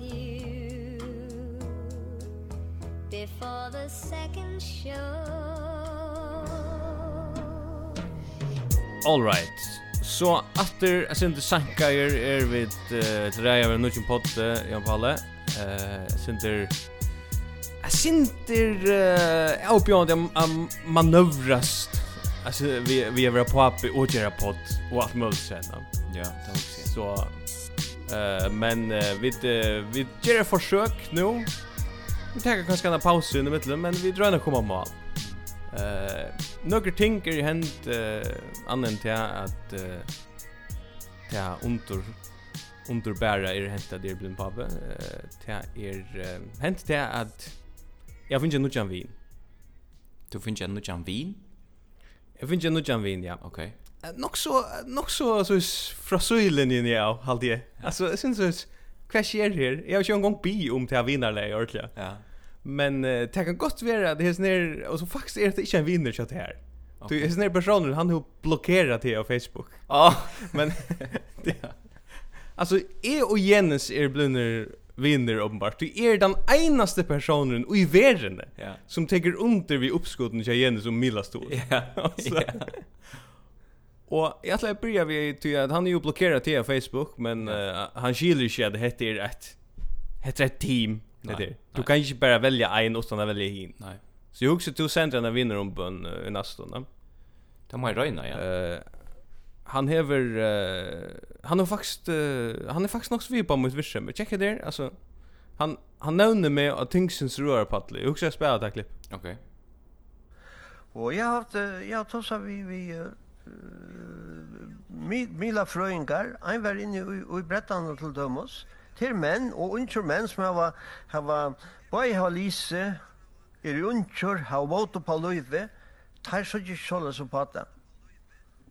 with you before the second show All right. Så aftur a sindu sankair er við dreia við nutjum potte í anfalle. Eh sindur a sindur eh uppjónd am manövrast. Alltså vi vi är på pappi och gera podd och allt möjligt sen. Ja, tack så. Så Eh men vi vi gör ett försök nu. Vi tar kanske en paus i mitten men vi drar ner komma mål. Eh några ting är hänt eh annan till att eh ja under under bära är hänt att det blir en pappa. Eh till är hänt till att jag finns ju nu vin. Du finns ju nu vin? Jag finns ju nu vin, ja. Okej. Nog så nog så så från Sylen in ja, halt det. Alltså jag syns så crash här här. Jag har ju en gång bi om till det ordentligt. Ja. Men uh, det kan gott vara det är ner och så faktiskt är det inte en vinnare så det här. Du är snär personen han har blockerat det på Facebook. Ja, men ja. Alltså är och Jens är blunner vinner uppenbart. Du är den enaste personen i världen ja. som tar under vid uppskotten till Jens som Milla stor. Ja. alltså. Ja. Och jag tror jag börjar vi till att han är ju blockerad till Facebook men uh, han skiljer sig att det heter ett heter ett team det där. Du kan inte bara välja en utan att välja hin. Nej. Så jag också tog centern när vinner om bön uh, i nästa då. Det må röjna ja. Eh uh, han hever uh, han har faktiskt uh, han är faktiskt nog svipa mot Virsem. Men checka där alltså han han nämnde mig att Tingsens rör paddle. Jag också spela det klipp. Okej. Okay. Och jag har haft jag har tossa vi, vi vi mila frøyngar, ein var inne i, i brettan til dømos, til menn og unnskjør menn som hava, hava bøy hava lise, er unnskjør, hava våto på løyve, tar så ikke sjåle som pata.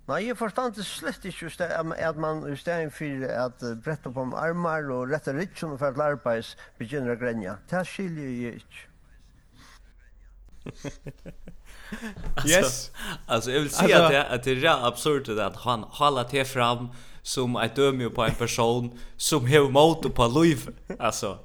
Nei, jeg forstand det slett ikke at man i stedet for at bretta på armar og retta ritsen for at arbeids begynner å grenja. Det skiljer jeg ikke. Yes. Alltså jag vill säga alltså, att det att det är rätt absurt att han håller till fram som ett döme på en person som har mot på liv alltså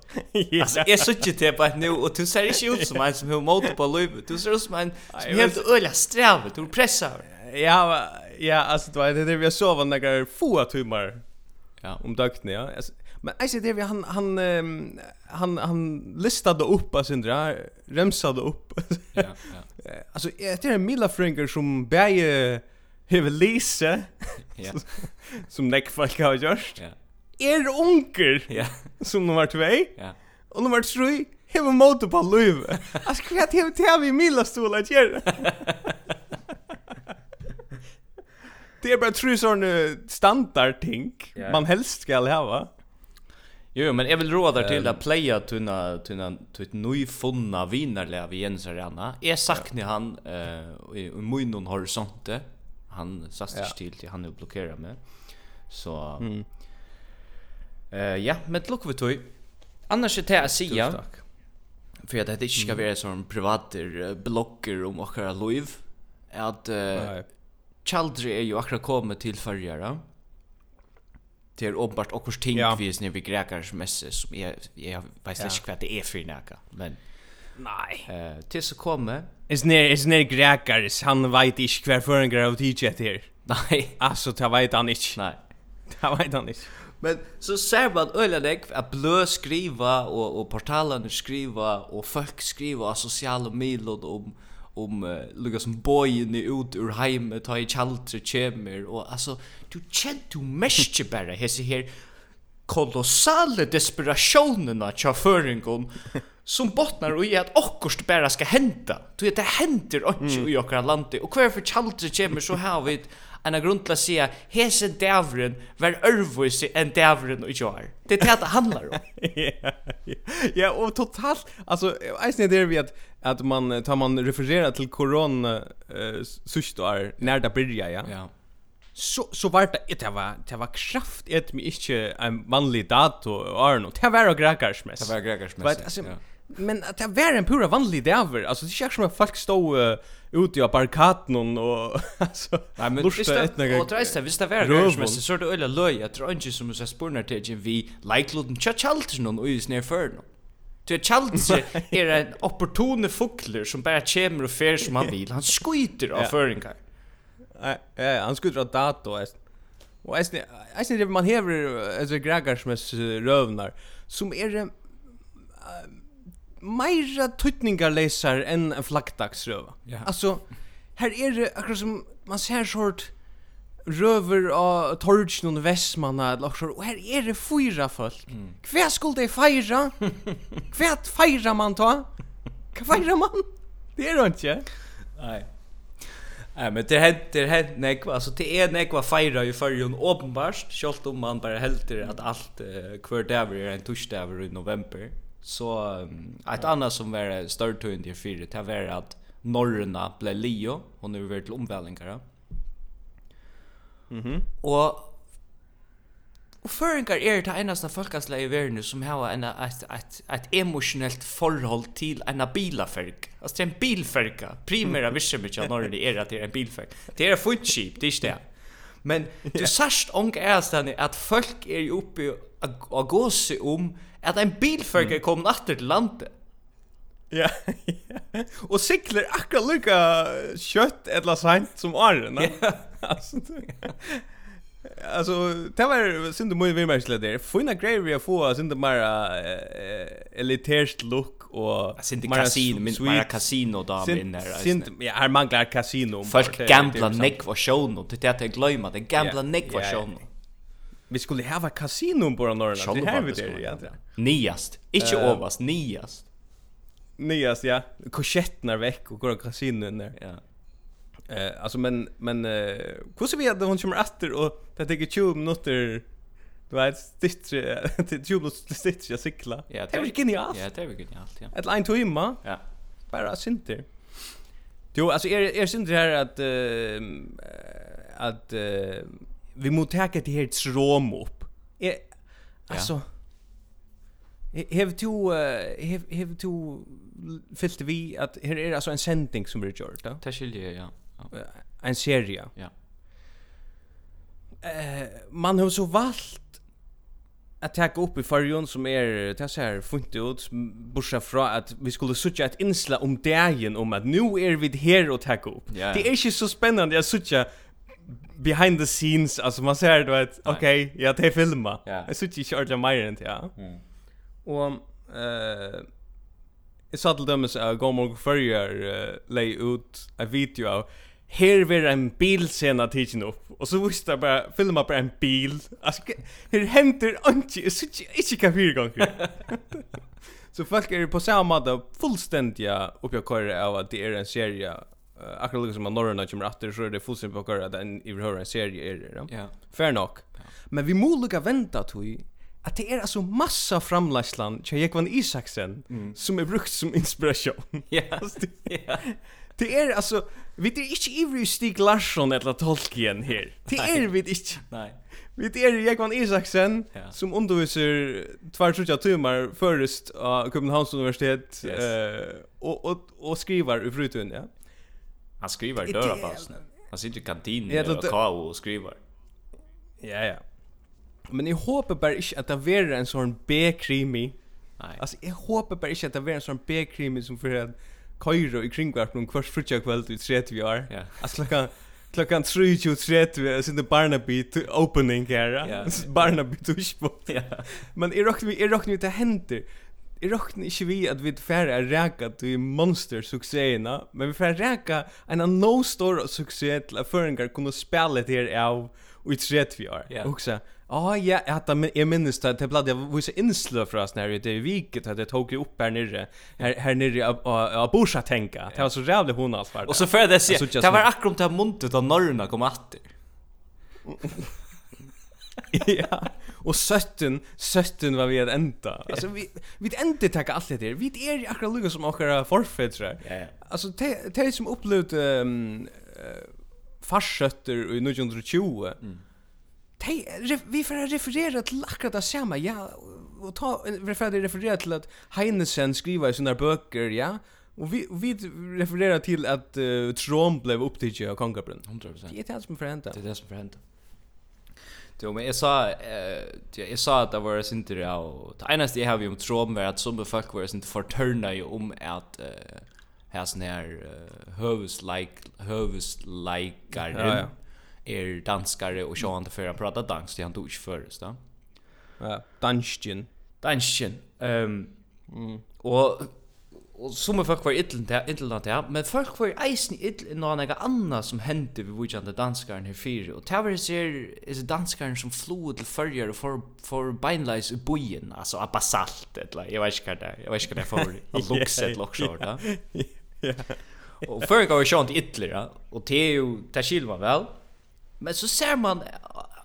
alltså jag så inte det på nu och du ser inte ut som en som har mot på liv. Du ser ut som en som helt öliga sträv du pressar ja ja alltså det är det vi så var några få timmar ja. om dagten ja. Alltså Men jag ser det han han um, han han listade upp alltså inte remsade upp. ja, ja. Alltså det är Mila Frinker som bäge Heve Lise ja. Som nek folk har gjort ja. Er onker ja. Som nummer 2 ja. Og nummer 3 Heve motor på løyve Altså hva heve til vi Mila stål at gjøre Det er bare tru sånne standardting ja. Man helst skal hava Jo, men jag vill råda till att playa tunna tunna tut nyfunna vinnarliga vi Jens Arena. Jag saknar han eh i munnen horisont. Han satt ja. till till han är blockerad med. Så mm. Eh ja, men lucka vi tog. Annars är det att säga. För att det inte ska vara som privater blogger om och live att eh Chaldry är ju akkurat kommit till förra det är uppenbart och kurs ting ja. vi är vi grekar som messe som jag jag vet inte vad det är för näka men nej eh till så kommer is ner is ner grekar han vet inte kvar för en grov teacher här nej alltså ta vet han inte nej ta vet han inte Men så ser man öliga däck att blö skriva och, och portalen skriva och folk skriva och sociala medier om om uh, lukka som bojen ut ur heime, ta i kjaldre kjemer, og altså, du kjent du merke bare hese her kolossale desperationen av føringon som bottnar i at okkurst bara ska henta. Du vet, det henter ikke mm. i okra landi, og hver for kjaldre kjemer så har vi en grund til å si at hese dævren var ørvise enn dævren og ikke Det er det det handler om. ja, og totalt, altså, jeg synes det er vi at, at man, tar man refererer til korona-sustår uh, når det blir, ja. Ja så så var det det var det var kraft ett mig inte en vanlig dato, Arno. Det var gregarsmäss. Det var gregarsmäss. Men alltså Men att det var en pura vanlig däver. Alltså det känns som att folk stod uh, ute på barrikaden och alltså Nej men det är ett några. Och det är visst det var det som så det öle löj. Jag tror inte som så spurnar till vi like luten chalter någon och is ner för någon. Du chalter är en opportune fågel som bara kommer och fer som han vill. Han skjuter av föringar. Nej, han skjuter av dator. Och jag syns det man häver alltså grägar som är rövnar som är meira tutningarleisar enn en flaggdagsrøva. Ja. Altså, her er det akkurat som man ser sort røver av torgen og vestmanna eller akkurat, og her er det fyra folk. Mm. Hva skulle det feira? Hva feira man ta? Hva feira man? Det er det ikke. Nei. Nei, men det hent, det hent nekva, altså det er nekva feira i fyrjun åpenbarst, sjálft om man bare heldur at alt uh, hver daver er en torsdaver i november. Så um, ett annat som var större tog inte för det var att norrna blev Leo och nu vart till omvälningar. Mhm. Mm och Og føringar er det einaste folkanslega i verden som har en, et, et, et emosjonelt forhold til en bilaferg. Altså det er en bilferga. Primæra virksomhet av Norge er at det er en bilferg. Det er fullt kjip, det er ikke det. Men du sørst ånge er at folk er oppe og gåse om at en bilførger kom natter til landet. Ja. Og sikler akkurat lika kjøtt eller sent som Arne. Ja. Alltså Alltså det var synd det mycket mer där. Fina grejer vi har får synd det mera elitärt look och synd det kasino, men mera kasino där inne där. Synd ja, här manglar kasino. Först gambla neck var shown och det är att glömma det gambla neck var shown. Yeah vi skulle ha ett kasino på norra Det här vi det ja. Niast, inte ovast, niast. Niast ja. Korsetnar veck och går kasinon där. Ja. Eh alltså men men eh hur ska vi att hon kommer efter och det tar 20 minuter Du vet, stittre, till stitt ju cykla. Ja, det är genialt. Ja, det är väl genialt, ja. Ett line to. Ja. Bara synter. Jo, alltså är är synter här att eh att eh vi må tacka till helt strom upp. Jag, alltså Hev to hev hev to fyllt vi att här är alltså en sending som blir gjort, va? Det skiljer ja. En serie. Ja. Eh man har så valt att ta upp i förjon som är det så här funt ut borsa från att vi skulle söka ett insla om dagen om att nu är vi här och ta upp. Det är inte så spännande att söka behind the scenes alltså man ser du vet okej okay, ja det filma. Yeah. Jag såg inte charge mer än det ja. Mm. Och eh Jag sa till dem att Gomorg Furrier uh, lay ut en video av Her var en bilscena tidsen upp Och så visste jag bara Filma bara en bil Alltså Her händer inte Jag syns inte kan fyra gånger Så folk är på samma måte Fullständiga uppgörkare av att det är en serie uh, akkurat liksom man norrna kommer åter så är det fullständigt bakar att en i hör en serie är det. Ja. Yeah. Fair nok. Yeah. Men vi måste lukka vänta till att det är alltså massa framläsland till Jekvan Isaksen mm. som är brukt som inspiration. Ja. Ja. Det är alltså vi er ikke ivrig Stig Larsson eller Tolkien her. Det är vi ikke. Nej. Vi er Jekvan Isaksen ja. som underviser två tjuta timmar först av Köpenhamns universitet yes. eh och och og skriver i frutun, ja. Han skriver i dörrapausen. Han sitter i kantinen och kao och skriver. Ja, ja. Men jag hoppas bara inte att det är en sån B-krimi. Nej. Alltså jag hoppas bara inte att det blir en sån B-krimi som för att köra i kringvart någon kvart frutja kväll i 30 år. Ja. Alltså klockan klockan 3:30 så det Barnaby opening här. Barnaby touch på. Ja. Men jag rockar vi är rockar vi till händer jeg råkner ikke vi at vi færre er ræka til monster-suksessene, men vi færre ræka en no stor suksess til at føringer kunne spille det her av i 30 år. Yeah. Og så, ah ja, jeg, jeg minnes det, det ble det vise innslå fra oss nere, det er viket, det tok jo opp her nere, her, her nere av, av borsa tenka, det var så rævlig hon alt var det. Og så før det sier, det var akkurat det muntet av norrna kom atter. ja, och sötten sötten var vi att ända. Alltså vi vi inte tacka allt det där. Vi är ju akkurat lika som våra förfäder. Ja, ja. Alltså det som upplevt um, farsötter i 1920. Mm. Hey, vi får referera till akkurat det samma, ja, och ta, vi får referera till att Heinesen skriver i sina böcker, ja, Och vi, vi refererar till att uh, Tron blev upptidigt av Kongabrun. 100%. Det är det som förhända. Det är det som förhända. Jo, men jag sa eh jag sa att det var det inte det och det enda jag har ju om tråd med att som folk var inte förtörna ju om att eh här sån här uh, like hövus ja, ja. är danskare och så han för att prata dansk det han tog först då. Ja, dansken. Dansken. Ehm och och som folk var illen där illen där men folk var eisen illen någon några andra som hände vi vujande den danskaren här fyra och Tavares ser är danskaren som flod till förjer för för beinleis i bojen alltså av basalt eller jag vet inte där jag vet inte där för att luxa ett lockshort va och folk har ju sånt illen och det är ju där skiljer väl men så ser man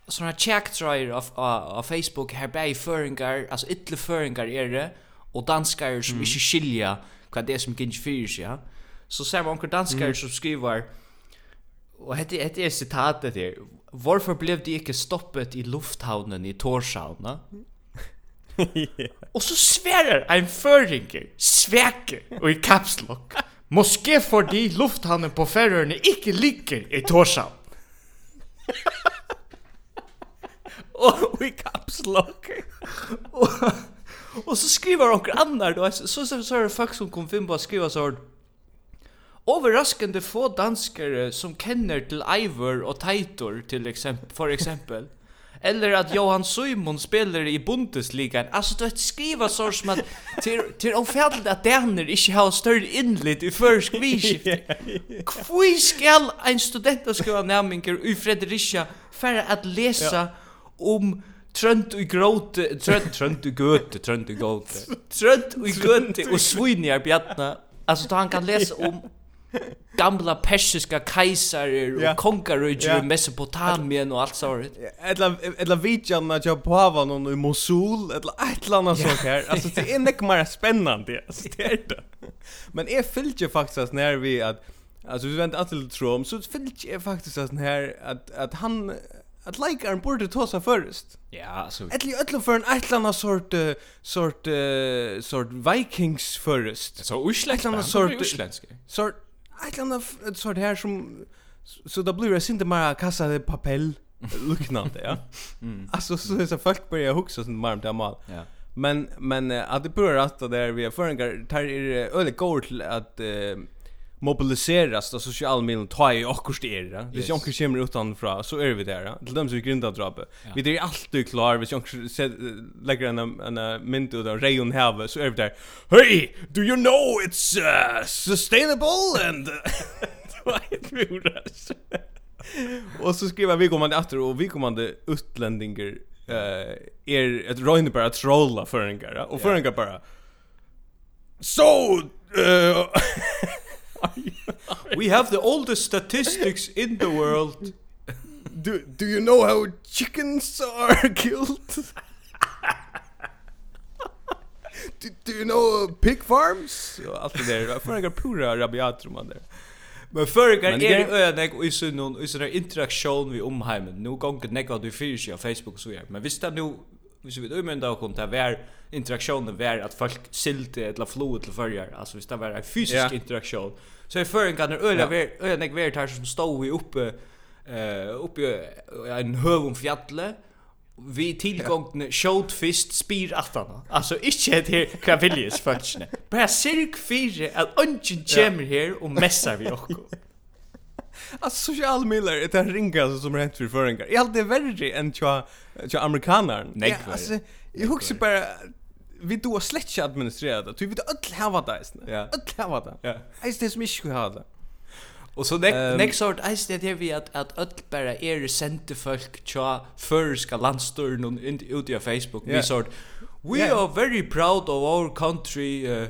såna checktryer av av Facebook här bäi föringar alltså ytterligare föringar är det och danskar som mm. inte skilja vad det är som gikk för sig, ja. Så ser man onker danskar mm. som skriver, och hette, hette är citatet där. Varför blev det ikke stoppet i lufthavnen i Torshavn, ja? yeah. Og så sverer ein føringer, sveker, og i Moské Moske fordi lufthavnen på Färöarna inte ligger i Torshavn. og i caps lock. Och så skriver onkel annar då så så så, så är det folk som kom fram på att skriva så Overraskande få danskare som känner till Ivor och Taitor till exempel för exempel. Eller att Johan Simon spelar i Bundesliga. Alltså du vet skriva så som att till till ofärdligt att Derner inte har större inlit i försk viskift. Kvui skal en student ska nämningar i Fredericia för att läsa om Trønt i gråte, trønt, trønt og gøte, trønt og gråte. Trønt og gøte og svinjar bjarna. Altså, då han kan läsa om gamla persiska kejsarer och ja. kongar och ja. Mesopotamien och allt sånt. Eller eller vidjarna jag på hava någon i Mosul eller ett annat ja. sånt här. Alltså det är näck mer spännande. Alltså det är det. Men är fyllt ju faktiskt när vi att Alltså vi väntar alltid till Trump så fyllt faktiskt att här att att han att like en borde ta sig först. Ja, alltså. Ett li öll för en ettlanna sort uh, sort uh, sort Vikings först. Så usländskt sort usländskt. Sort ettlanna sort här som så då blir det inte kassa de papel liknande, ja. mm. Alltså så så folk börjar huxa sånt mer om det mal. Ja. Men men att det börjar att där vi är förringar tar är öle går till att uh, mobiliseras av sociala medier ta i akkurst era. Hvis yes. jonker kommer utanfra så är vi där. Till dem som vi grindar drabbe. Ja. Vi är alltid klar. Hvis jonker lägger en, en, en ut av Rayon häve så är vi där. Hey, do you know it's uh, sustainable and... och så skriver vi kommande efter och vi kommande utlänningar eh uh, är ett rojne bara trolla förringar och förringar bara. So uh, We have the oldest statistics in the world. Do do you know how chickens are killed? do, do you know uh, pig farms? Ja, allt det där. För några pura rabiat om där. Men förrgar är öan jag i sån i sån interaktion vi omheimen. Nu gånger nekva du fyrs på Facebook så jag. Men visst det nu hvis vi umynda og kom til hver interaktionen var at folk silte eller floet til førjar, altså hvis det var en fysisk yeah. interaktion, så er førjen kan det øyla yeah. øyla nek vært her som stod vi oppe, uh, oppe uh, en høv om fjallet, vi tillgångne yeah. showt fist spyr attana. Altså ikkje et her Kravillius faktisk. Bara sirk fyra att ungen kommer här och messar vi också Alltså social miller är det ringa som rent för föringar. Jag hade värre än tja tja amerikaner. Nej, alltså jag husar bara vi då har slett inte det. Du vet öll hava det. Ja. Öll hava det. Ja. Är det som inte skulle ha det. Och så next next sort är det här vi att att öll bara är sent folk tja förska landstörn och ut i Facebook. Vi sort we are very proud of our country. Uh,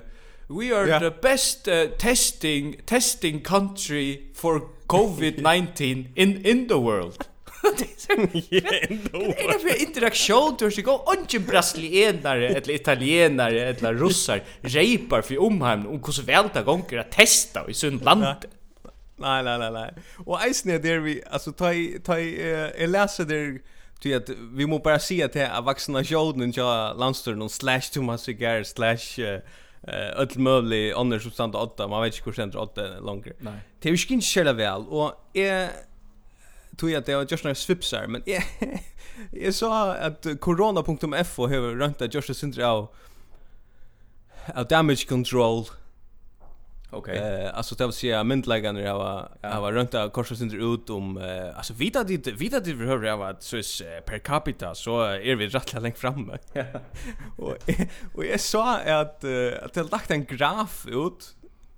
we are yeah. the best uh, testing testing country for COVID-19 in, in the world. yeah, in the. Det är för interaktion du ska gå inte brasilianare eller italienare eller russar rejpar för omhemmen om hur så väl det gånger att testa i sunt land. Nej nej nej nej. Och isen är där vi alltså ta ta jag läser där Ty att vi må bara se att det är vaccinationen till landstörnen slash Thomas Cigar slash eh öll möjlig annars som stannar åtta. Man vet inte hur sent åtta längre. Det är ju inte själva väl och är tog jag det jag just några svipsar men jag jag sa att corona.fo har rönt att just syndra av av damage control. Okej. Okay. Eh alltså det vill säga myndläggan det var jag var runt av korsa under ut om eh alltså vita dit vita dit vi hör jag var så per capita så är vi rätt långt framme. och och jag sa att att det lagt en graf ut.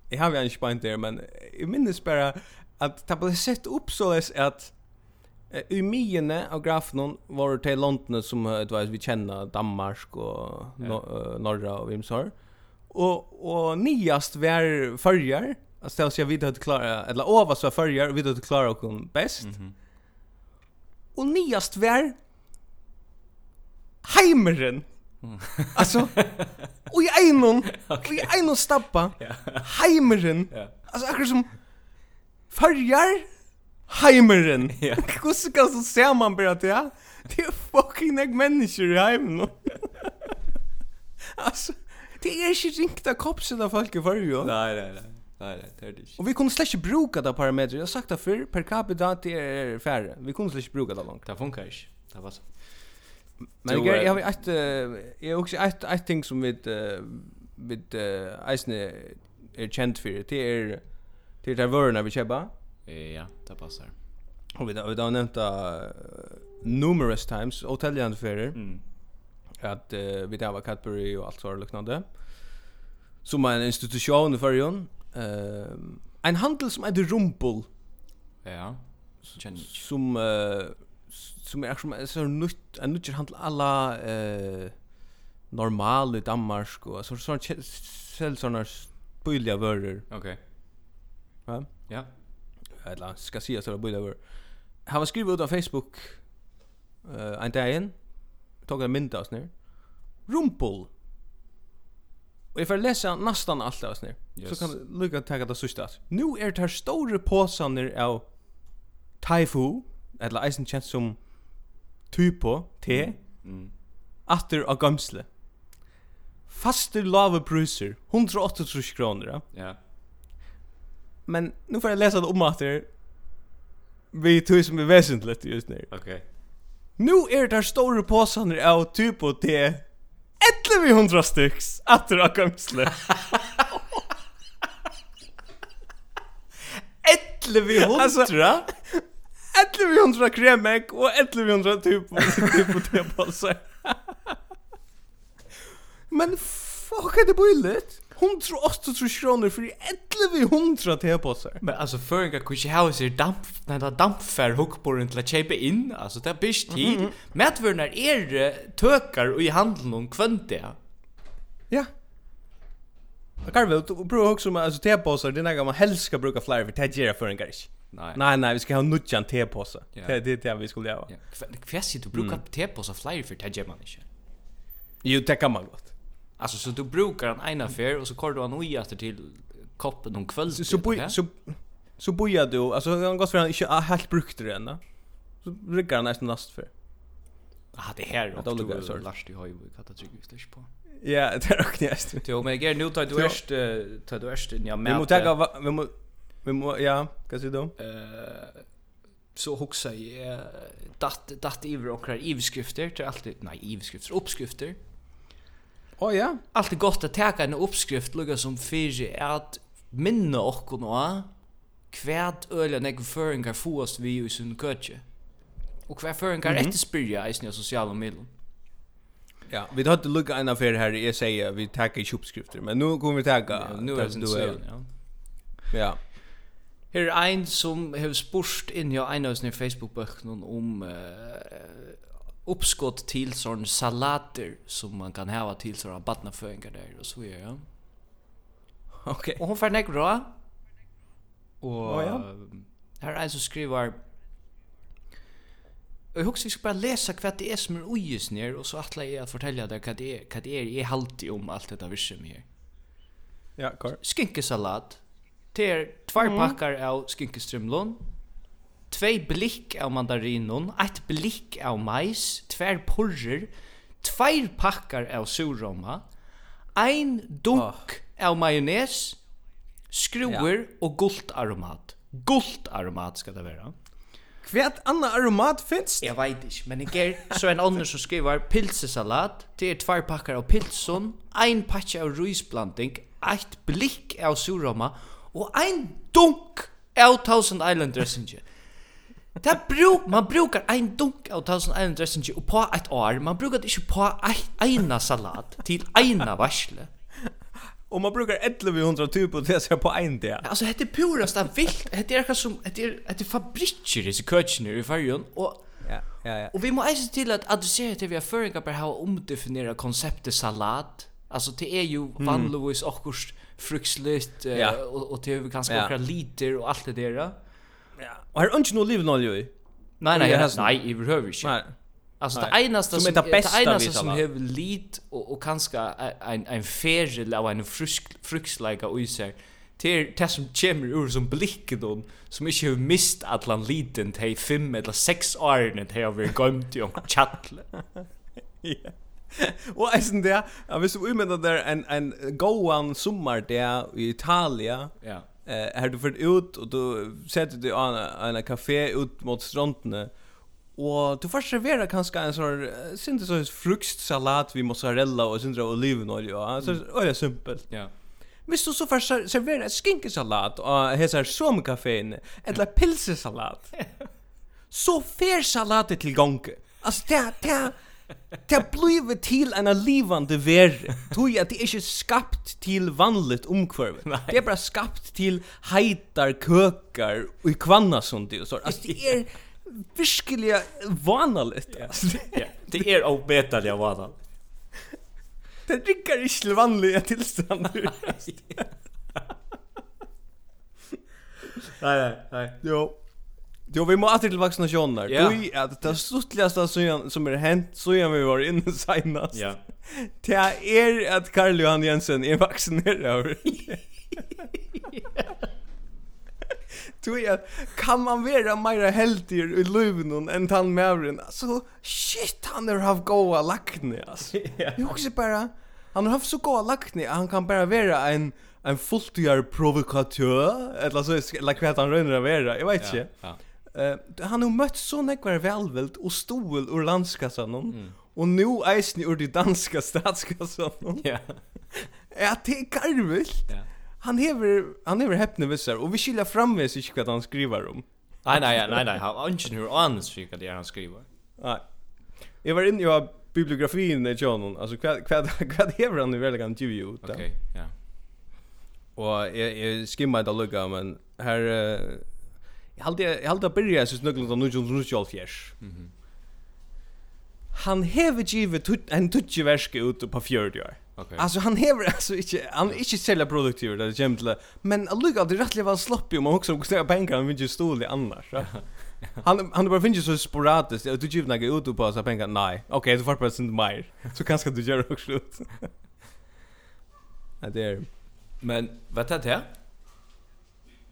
Jag har ju en spänt där men i minns bara att det blev sett upp så att i miene av grafen var det till London som du vet vi känner Danmark och norra och vimsar. Mm og og niast vær var förjar. Alltså jag vet att klara eller över så förjar och att klara och kom bäst. Mm -hmm. Och niast var Heimeren. Mm. alltså och i enon okay. och i enon stappa. Heimeren. Yeah. Alltså akkurat som förjar Heimeren. Ja. Hur ska så se man bara det? Det är fucking ek människor i heimen. alltså Det er ikke ringt av kopsen av folk i forrige. Nei, nei, nei. Nei, nei, det er det ikke. Og vi kunne slett ikke bruka det parametret. Jeg har sagt det før, per capita det er færre. Vi kunne slett ikke bruka det langt. Det funkar ikke. Det var så. Men jeg, jeg har et, jeg har også et, et ting som vi, vi eisne er kjent for. Det er, det er vørene vi kjøper. Ja, det passer. Og vi, vi har nevnt det numerous times, og telljande ferier. Mm att uh, vi där var Cadbury och allt sådär liknande. Som en institution i förrjun. Uh, en handel som heter Rumpel. Ja, känner jag. Som, uh, som är som en nytt, en nytt handel alla uh, normal i Danmark och så, så, så, såna sådana billiga vöror. Okej. va Ja? Ja. Eller ska säga sådana billiga vöror. Han var skrivit ut av Facebook uh, en dag igen. Tog en mynd av oss. Rumpel. Og jeg får lese nesten alt av oss. Yes. Så kan du lukka til det sørste. Nå er det her store påsaner av Taifu, eller eisen kjent som Typo, T, mm. atter av gamsle. Faster lave bruser, 180 kroner. Ja. Yeah. Men nu får jag läsa det om att det vi tog som är väsentligt just nu. Okej. Okay. Nu är er det där stora påsarna av typ och 1100 stycks att dra kamsle. 1100? Alltså, 1100 kremek och 1100 typ typ och det. Men fuck, är det billigt? 138 kroner för 1100 tepåsar. Men alltså förringa kunde ha sig damp när det dampfär hook på runt la chepa in. Alltså det är bäst tid. Mm -hmm. Mätvärnar är tökar och i handeln om kvante. Ja. Jag kan väl prova också med alltså tepåsar det när man helst ska bruka flyer för en förringa. Nej. Nej, nej, vi ska ha nutjan tepåsar. Yeah. Det det det vi skulle göra. Ja. Kväsigt du brukar mm. tepåsar flyer för tejera man inte. Jo, det kan man gott. Alltså så du brukar en ena fär och så kör du han oj efter till koppen om kvällen. Så så så, så bojar du alltså han går för han inte helt brukt det ändå. Så brukar han nästan näst för. Ah det här är så Lars det har ju katta tryck vi på. Ja, det är också näst. Jo, men jag nu tar du först tar du först när jag med. Vi måste ta vi måste vi måste ja, vad säger du? Eh så huxar jag datt datt iver och kvar ivskrifter till alltid nej ivskrifter uppskrifter Oh, ja. Allt er godt å ta en oppskrift lukka som fyrir at minne okkon og kvært øyla nek føringar fåast vi i sin køtje. Og hver føringar mm -hmm. etterspyrja eisne i sina sosiale. Ja, vi hadde lukka en affär her, jeg sier vi teka i oppskrifter, men nu kommer vi teka. Ja, nu er det sin søvn, ja. Ja. Her er ein som har spurt inn i en av sine Facebook-bøkken om uh, uppskott till sån salater som man kan ha till såna barnaföringar där och så vidare. Ja. Okej. Okay. Och hon får näck bra. Och oh, ja. här är så skriver Jag husar jag ska bara läsa vad det är som är ojus ner och så att jag att fortälja dig vad det är vad det är i halti om allt detta virsum här. Ja, klar. Skinkesalat. Det är två packar av skinkestrymlon. Mm två blick av mandarinon, ett blick av majs, två porrer, två packar av surroma, en dunk oh. av majonnäs, skruer ja. och gult aromat. Gult aromat ska det vara. Kvärt annan aromat finns? Jag vet inte, men jag ger så en annan som skriver pilsesalat, det är två packar av pilsen, en packa av risblandning, ett blick av surroma och en dunk av Thousand Island dressing. Det bruk, man brukar ein dunk av 1100 dressing och på ett år. Man brukar inte på ett salat till ena varsle. Och man brukar 1100 typ och det ser på en dag. Alltså det är purast av vilt. Det är som det är det fabriker i kökene i färgen och Ja, ja, ja. Och vi måste eisen till att adressera till vi har föringar på hur omdefiniera konceptet salat. Alltså det är ju vanligtvis också och uh, ja. och, och det är vi kanske ja. liter och allt det där. Ja. Og här inte nog liv någon ju. Nej nej, jag nej, i behöver inte. Nei. Alltså det enaste som som, det enaste som har lit och och kanske en en färgel av en frusk fruksleika och isär. Det det som kommer ur som blicken då som inte har mist allan liten till fem eller sex år när det har vi gömt i en chattle. Og Och är det, jag visste ju men där en en goan sommar der i Italia, Ja eh har du fått ut och då sätter du an en kafé ut mot stranden och du får servera kanske en sån syntes så fruktsalat vi mozzarella och syndra olivenolja? Så öle simpelt. Ja. Hvis du så får servera et skinkesalat og hesar som kaféen, eller pilsesalat, så fer salatet til gonge. Altså, det, det, Det blir til en livande ver. Tui at det er ikke skapt til vanligt omkvarv. Det er bare skapt til heitar, køkar og i kvannasundig og så. Altså, det er virkelig vanaligt. Ja, det er avbetelig vanaligt. Det rikker ikke til vanlige tilstander. Nei, nei, nei. Jo. Jo, vi må alltid till vaccinationer. Ja. Du, att det största som, som er hent, så är vi var inne senast. Ja. Det er at Karl Johan Jensen är vaccinerad. Du är, kan man være meira heldig i luven enn han mævren? Altså, shit, han har haft goa altså. alltså. Jag också bara, han har haft så goa lackne han kan bara være en en fulltjär provokatør, eller så, eller hva han røyner å være, jeg vet ikke. Ja, ja. Eh, uh, han har mött så nekvar välvelt och stol ur landskassan mm. och nu eisen ur de danska statskassan. Ja. Ja, det är garvilt. Ja. Han hever han hever heppne vissar och vi skilja framvis inte vad han skriver om. Nej nej nej nej, han ungen hur annars fick det han skriver. Nei. Jeg var inne i bibliografin i John, alltså vad vad vad hever han nu väl kan ju ut. Okej, ja. Och jeg skimma skimmar det lugga men här Jag hade jag hade börjat så snuggla då nu nu jag fjärs. Mhm. Han hever givet en tutsi verske ut på 40 år. Okay. Alltså han hever alltså inte han är inte sälja produktiv där jämtla men look at det rättliga var sloppy om man också kunde pengar han ju stol i annars. Ja. Han han bara finns så sporadiskt. Du ger några ut på så pengar. Nej. Okej, du får bara inte mer. Så kanske du gör också slut. Ja, det är Men vad är det här?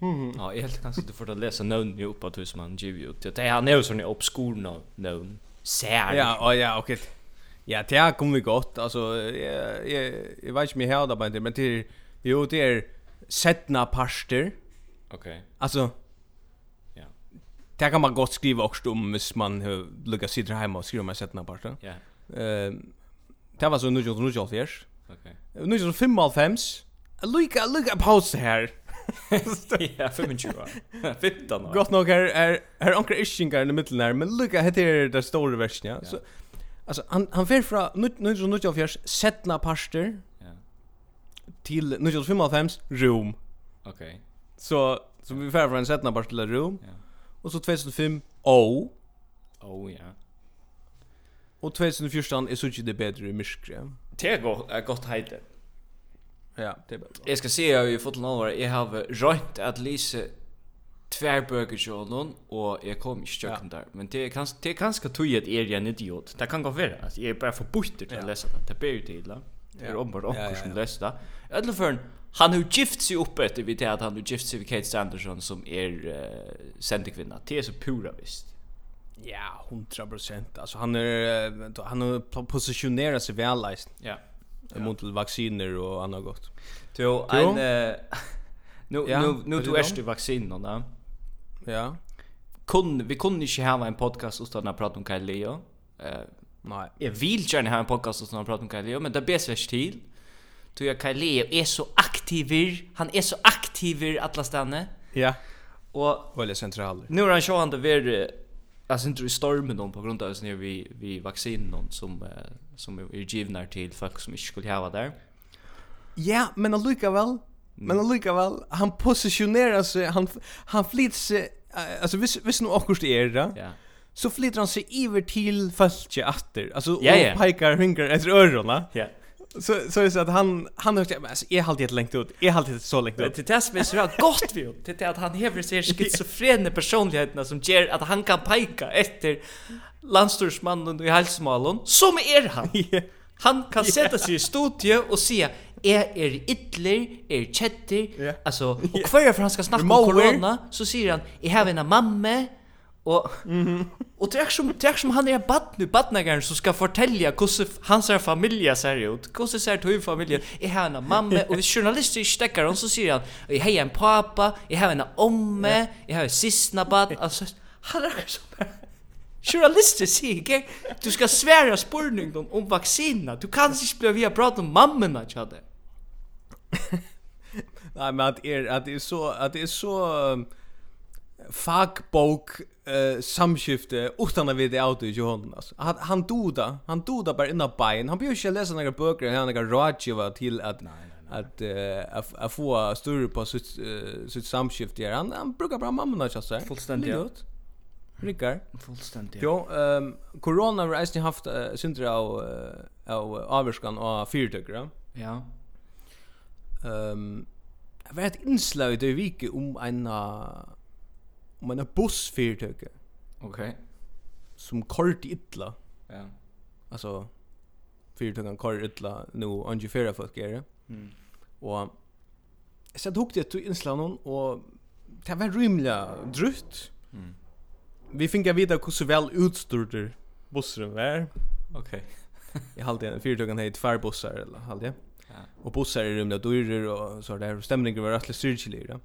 Mm. Ja, jag helt kanske inte får att läsa någon ju upp att hur man ger ut. Det är han är ju sån obskur någon. Sär. Ja, och ja, okej. Ja, det här kommer vi gott. Alltså, jag, jag, jag vet inte mer här på det, men det är, jo, det är setna parster. Okej. Alltså, ja. Det kan man gott skriva också om hvis man lyckas sitta hemma och skriva med setna parster. Ja. Eh, det var så nu jag nu gjorde Okej. Nu gjorde 5 5. Lycka, lycka paus här. Ja, 25 år. 15 år. Gott nog är är är onkel Ishingar i mitten där, men look heter det där stora versionen, ja. Så alltså han han fer fra 1994 Setna Parster. Ja. Till 1995 Room. Okej. Okay. Så så vi fer från Setna Parster till Room. Ja. Och så 2005 O. O ja. Och 2014 är så inte det bättre i Myskre. Det är gott, är gott. Ja, det är bra. Jag ska se jag fått fotel år, Jag har rönt att läsa tvärböcker så någon och jag kom i köken där. Men det är kanske det är kanske tog att är en idiot. Det kan gå vara. Alltså jag är bara för butter till att läsa det. Det blir det illa. Det är ja. och som läste det. Eller för han har gift sig upp efter vi till att han har gift sig vid Kate Sanderson som är uh, sendekvinna. Det är så pura visst. Ja, 100 procent. Alltså han är han har positionerat sig väl läst. Ja ja. mot vacciner och annat gott. Jo, en eh, nu ja, nu nu du är ju då. Ja. Kun vi kunde inte ha en podcast utan att prata om Kyle Leo. Eh, nej. Jag vill gärna ha en podcast utan att prata om Kyle Leo, men det bäst är till. Du jag Kyle Leo är så aktiv, han är så aktiv alla stanna. Ja. Och väldigt central. Nu är han ju han alltså inte i stormen då på grund av att vi vi vaccin någon som som är givna till folk som inte skulle ha där. Ja, men alluka väl. Men alluka väl. Han positionerar sig han han flyter sig alltså vis vis nu också är det. Ja. Så flyter han sig iver till fölkje atter. Alltså och pekar hinkar efter öronen. Ja så så är så att han han har alltså är halt helt längt ut. Är halt helt så längt ut. Till test men så har gott vi ut. Till att han häver sig schizofrena personligheterna som ger att han kan peka efter landstorsmannen i halsmalen som är han. Han kan sätta sig i studie och se är är ittler, är chatter. Alltså och kvar för han ska snacka om corona så säger han i have en mamma Och mhm. Mm och det är som det är som han är barn, barnagaren som ska fortälja hur hans familj ser ut. Hur ser två familjer? Jag har en mamma och journalister stäcker hon så säger han, "Jag har en pappa, jag har en omme, jag har sistna barn." Alltså han är så Journalister säger att du ska svära spurning om, om vaccinerna. Du kan inte bli via prata om mammorna, tjade. Nej, men att, er, att det är så... Att det är så um, fagbok eh samskifte utan att veta auto i hon alltså. Han han doda, han doda bara innan bajen. Han behöver inte läsa några böcker, han har några rådgiva till att nej, nej, nej. att uh, att få större på sitt uh, sitt samskifte här. Han, han brukar bara mamma när jag Fullständigt. Fullständigt. Rickard. Fullständigt. Jo, ehm um, corona har ju haft uh, syndra av uh, av avskan och fyrtökra. Ja. Ehm um, Det var ett inslag i det vike om en uh, om en bussfyrtöke. Okej. Som kort illa. Ja. Alltså fyrtöken kort illa nu angifera folk är det. Mm. Och så jag tog det till inslagen och det var rymliga drutt. Mm. Vi fick vita hur så väl utstyrd bussen var. Okej. jeg jag hade en fyrtöken hade två bussar eller hade jag. Ja. Och bussar är rymliga dyrare och så där stämningen var rätt styrkelig. Ja.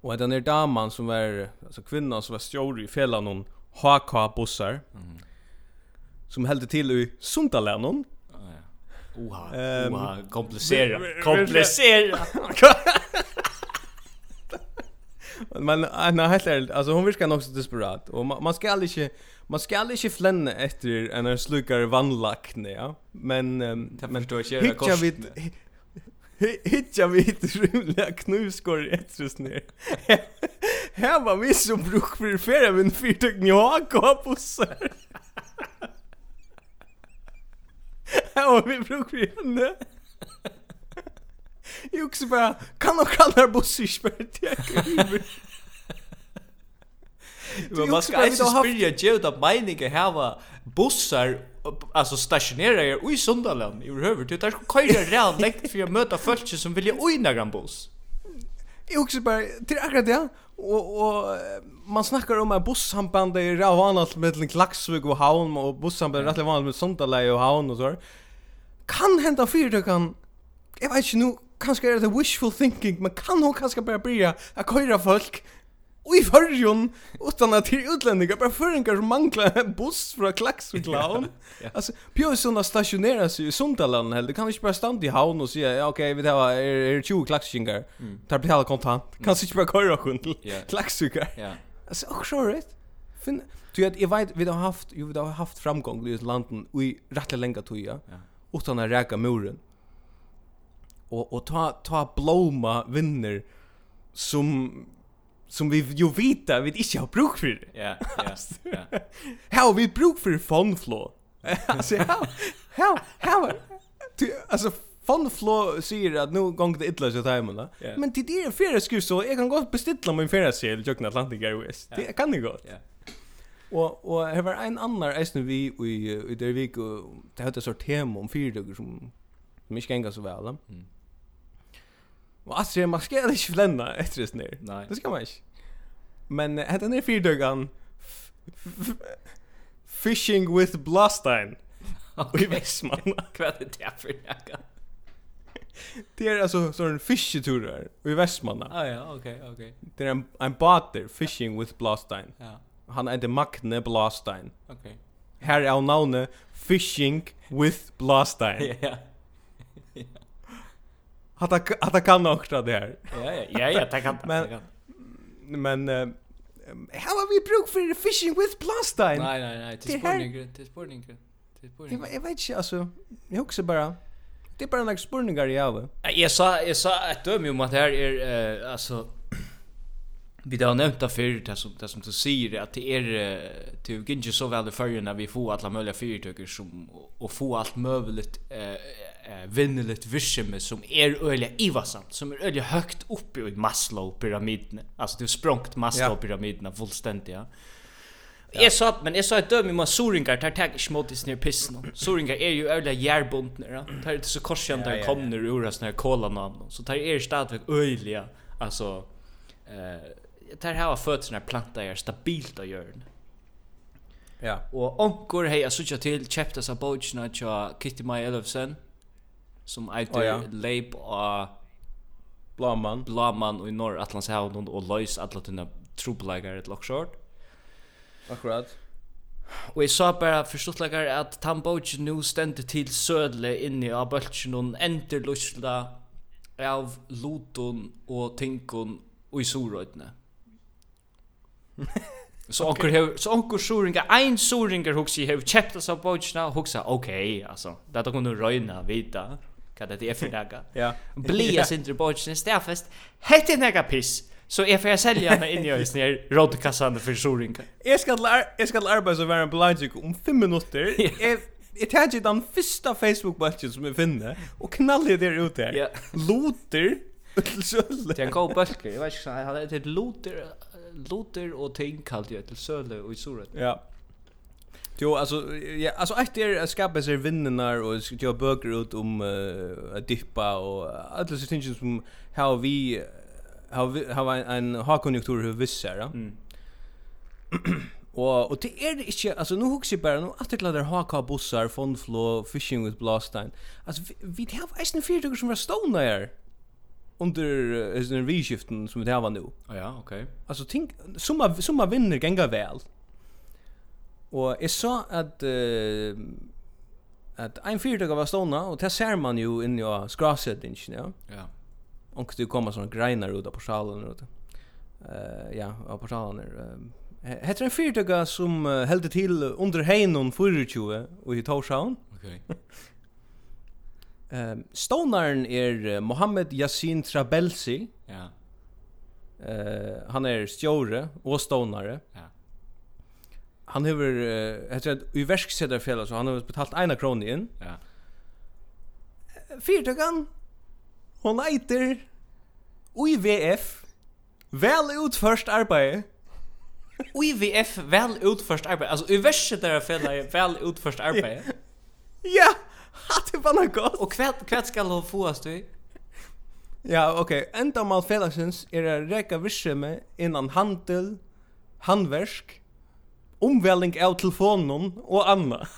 Och den där damen som var alltså kvinnan som var stjorde i fällan någon HK bussar. Mm. Som hällde till i Sundalen. Ja. Oha, um, oha, komplicera, komplicera. Men Anna helt ärligt, alltså hon virkar nog så desperat och man, man ska aldrig inte man ska aldrig inte flänna efter en slukar vannlackne, ja. Men um, men då kör jag kost hitja vi inte rymliga knuskor i ett just ner. Här var vi som bruk för färre men fyrtök ni på sär. Här var vi bruk för henne. Jag också bara, kan och kallar bussig spärrt jag kan Men man ska inte spyrja djevt att meningen hava bussar alltså stationera er i Sundaland i överhuvud. Det är ska köra redan läkt för att möta folk som vill ju i någon buss. Jag också bara, till akkurat det. Och, och man snackar om att busssambandet är rätt vanligt mellan Klaxvik och Havn och busssambandet är rätt vanligt med Sundaland och Havn och så. Kan hända fyrtökan, jag vet inte nu, kanske är det wishful thinking, men kan hon kanske bara börja att köra folk i förrjon utan att det utlänningar bara förringar som manglar en buss från klax och clown. ja. Alltså pjösarna stationerar sig i Sundaland heller. Kan inte bara stanna i havn och säga ja, okej, vi tar er, er 20 klaxingar. Mm. Tar betala kontant. Mm. Kan inte bara köra runt till yeah. klaxingar. Ja. Alltså, och så rätt. Fin du vet, jag vet vi har haft jo, vi har haft framgång i landen och i rätt länge tror jag. Ja. Utan att räka muren. Och och ta ta blomma vinner som som vi ju vita vi inte har bruk för. Ja, ja. Ja. How vi bruk för fonflå. Alltså här how how to alltså fonflå säger att nu gång det illa så tajmen då. Men till det är färre skruv så jag kan gå beställa min färre sel i kan Atlantic Airways. Det kan ni gå. Ja. Och och här var en annan eisini vi i i der vik det hetta sort tema om fyra dagar som ikke gänga så väl. Mm. Och alltså man ska inte flänna efter det snär. Nej. Det ska man inte. Men uh, den ni fyrdögan Fishing with Blastein. Och i Västman. Kvad det där för jag. Det är alltså sån fisketurer i Västmanna. Ah, ja, okej, okay, okej. Det är en, en båt där, Fishing with Blastein. Ja. Han heter Magne Blastein. Okej. Okay. Här är navnet Fishing with Blastein. ja. ja att att att kan också det här. Ja ja ja ja, det kan. Men men uh, how are we broke for fishing with plastine? Nej nej nej, till spårningar, till spårningar. Till spårningar. Jag vet inte alltså. Jag också bara Det är bara några spurningar i av. Jag sa jag sa att döm ju om att det här är uh, alltså vi har nämnt det förr det som det som du säger att det är det är inte så väl för när vi får alla möjliga fyrtöker som och, och få allt möjligt eh eh vinneligt vischeme som är öliga ivasamt som är öliga högt uppe i Maslow pyramiden alltså det har sprängt Maslow pyramiden fullständigt ja Jag sa men jag sa att döm i man soringar tar tag i smotis ner pissen. Soringar är ju öliga järbuntna. Ja? Tar inte så korsen där kommer nu ur såna här kolarna så tar er stadväg öliga alltså eh tar här fötterna planta är stabilt att göra. Ja. Och onkor hej jag såg till chapters about Bojna till Kitty May Elfsen som eitur oh, ja. leip av Blaman Blaman i norr Atlantshavn og lois alla tunna trobelagar et lockshort. Akkurat. Og jeg sa bare forståttleggar at Tambogi nu stendte til sødle inni av bøltsjen og ender lusla av loton og tinkon og i sorøytene. Så okay. onkur hev så onkur suringar, ein suringar hugsi hev kjepta sa av og hugsa, okay, altså, data kunnu røyna vita vad det är för dagar. ja. Blia Sindre Borgsen stäfest. Hette näga piss. Så är får jag sälja mig in i ös ner rodkassan för sorinka. Jag ska jag ska arbeta så vara logic om fem minuter. Jag Jag tar den första Facebook-bulten som jag finner och knallar det ut där. Ja. Loter till söle. Det är en god bulke. Jag vet inte, han hade ett loter, loter och ting kallt jag till söle och i soret. Ja. Jo, alltså ja, alltså ett är att skapa sig vinnarna och göra böcker ut om uh, att dippa och alla så tingen som how vi how vi how en en högkonjunktur hur vi ser. Mm. och och det är det inte alltså nu hooks bara nu att det laddar haka bussar fondflå fishing with blastine. Alltså vi, vi har en fyra som var stone där under uh, den reskiften som vi har nu. Ah, Ja, okej. Okay. Alltså tänk summa summa vinner gänga väl. Og jeg så at uh, at ein fyrtøk var stående, og det ser man jo inni av skrasettingen, ja. Ja. Og det kommer sånne greiner ut av portalen, ut. Uh, ja, av portalen. Uh, Hette en fyrtøk som uh, heldur til under heinon 24 og i Torshavn. Ok. um, stånaren er Mohammed Yassin Trabelsi. Ja. Uh, han er stjåre og stonare. Ja han hever uh, heter i verksätter fel så han har betalt ena krona in. Ja. Fyrtökan. Hon eiter, UIVF väl ut först arbete. UIVF väl ut först arbete. Alltså i verksätter fel väl ut först arbete. Ja. Hat det var godt. Och hva kvärt ska han få oss du. Ja, okej. Okay. Ändamal felagsens är det räcka virksomhet innan handel, handverk, omväling av telefonen och annat.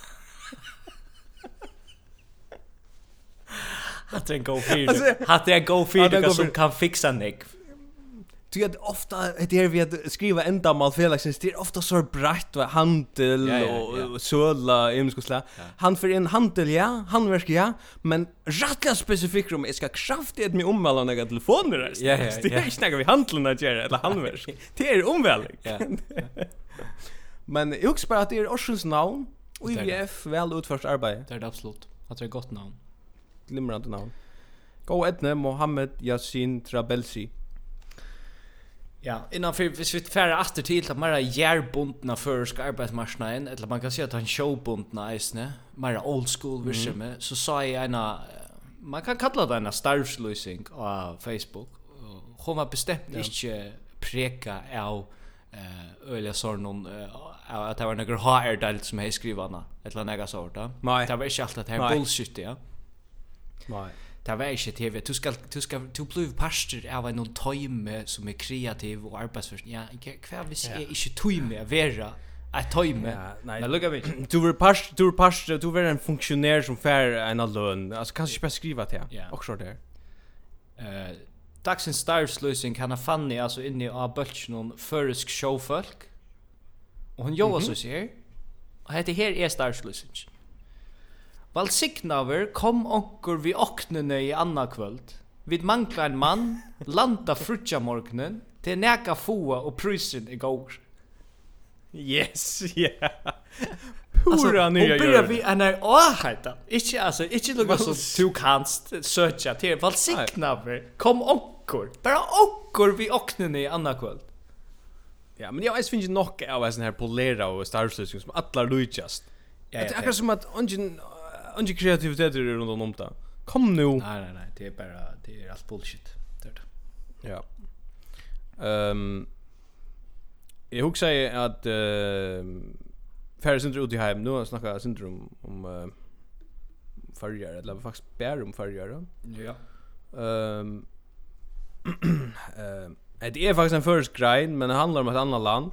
Hatt är en god fyr. Hatt är en god fyr som kan fixa nek. Du vet ofta det är vi att skriva ända mal Felix det är ofta så brett och handel ja, ja, ja. och såla i muskusla. Ja. Han för en handel ja, handverk ja, men rättla specifikt om ska kraftigt med omväl några telefoner. Ja, ja, ja. Det är inte några vi handeln att göra eller handverk. Det är omväl. Ja. Men jag också bara att det är Orsens namn och IVF väl utförst arbete. Det är det absolut. Att det är gott namn. Glimrande namn. Gå etne Mohammed Yasin Trabelsi. Ja, innan för hvis vi färra åter till att mera järbundna förska arbetsmarknaden eller man kan säga att han showbundna isne, mera old school vision mm. så sa jag ena man kan kalla det ena starvslösning av Facebook. Hon var bestämt ja. inte preka av eh öliga sån någon att det var några HR delt som hej skrivarna eller några sort då. Det var inte allt att det här bullshit ja. Nej. Det var inte TV. Du ska du ska du blev pastor av en time som är kreativ och arbetsförsen. Ja, kvar vi ser inte time vera ett time. Nei, men lukka mig. Du var pastor, du var pastor, du var en funktionär som fär en lön. Alltså kanske inte beskriva det. Och så där. Eh Dagsens starvslösning kan ha fannig alltså inne i av bölsen om förrisk showfolk Og hon joa så sier, og hette her er starsløsning. Valsignaver kom onkur vi oknene i anna kvöld. Vid mangla en mann, landa frutja morgnen, til neka fua og prysen i går. Yes, ja. Yeah. Pura nya gör. Hon börjar vi en här åhajta. Inte, alltså, inte lukka som du kanst söka till. Valsignaver kom onkur. Bara onkur vi oknene i anna kvöld. Ja, men jag vet finns nog av en sån här polera och starslösning som alla lutjast. Ja, det är akkurat som att ungen ungen kreativitet är runt om det. Kom nu. Nej, nej, nej, det är bara det är allt bullshit. Det är det. Ja. Ehm Jag husar att uh, Färre syndrom ut i heim, nu har jag snackat syndrom om uh, förrjar, eller faktiskt bär om förrjar. Ja. Ehm um, Det är faktiskt en först grind, men det handlar om ett annat land.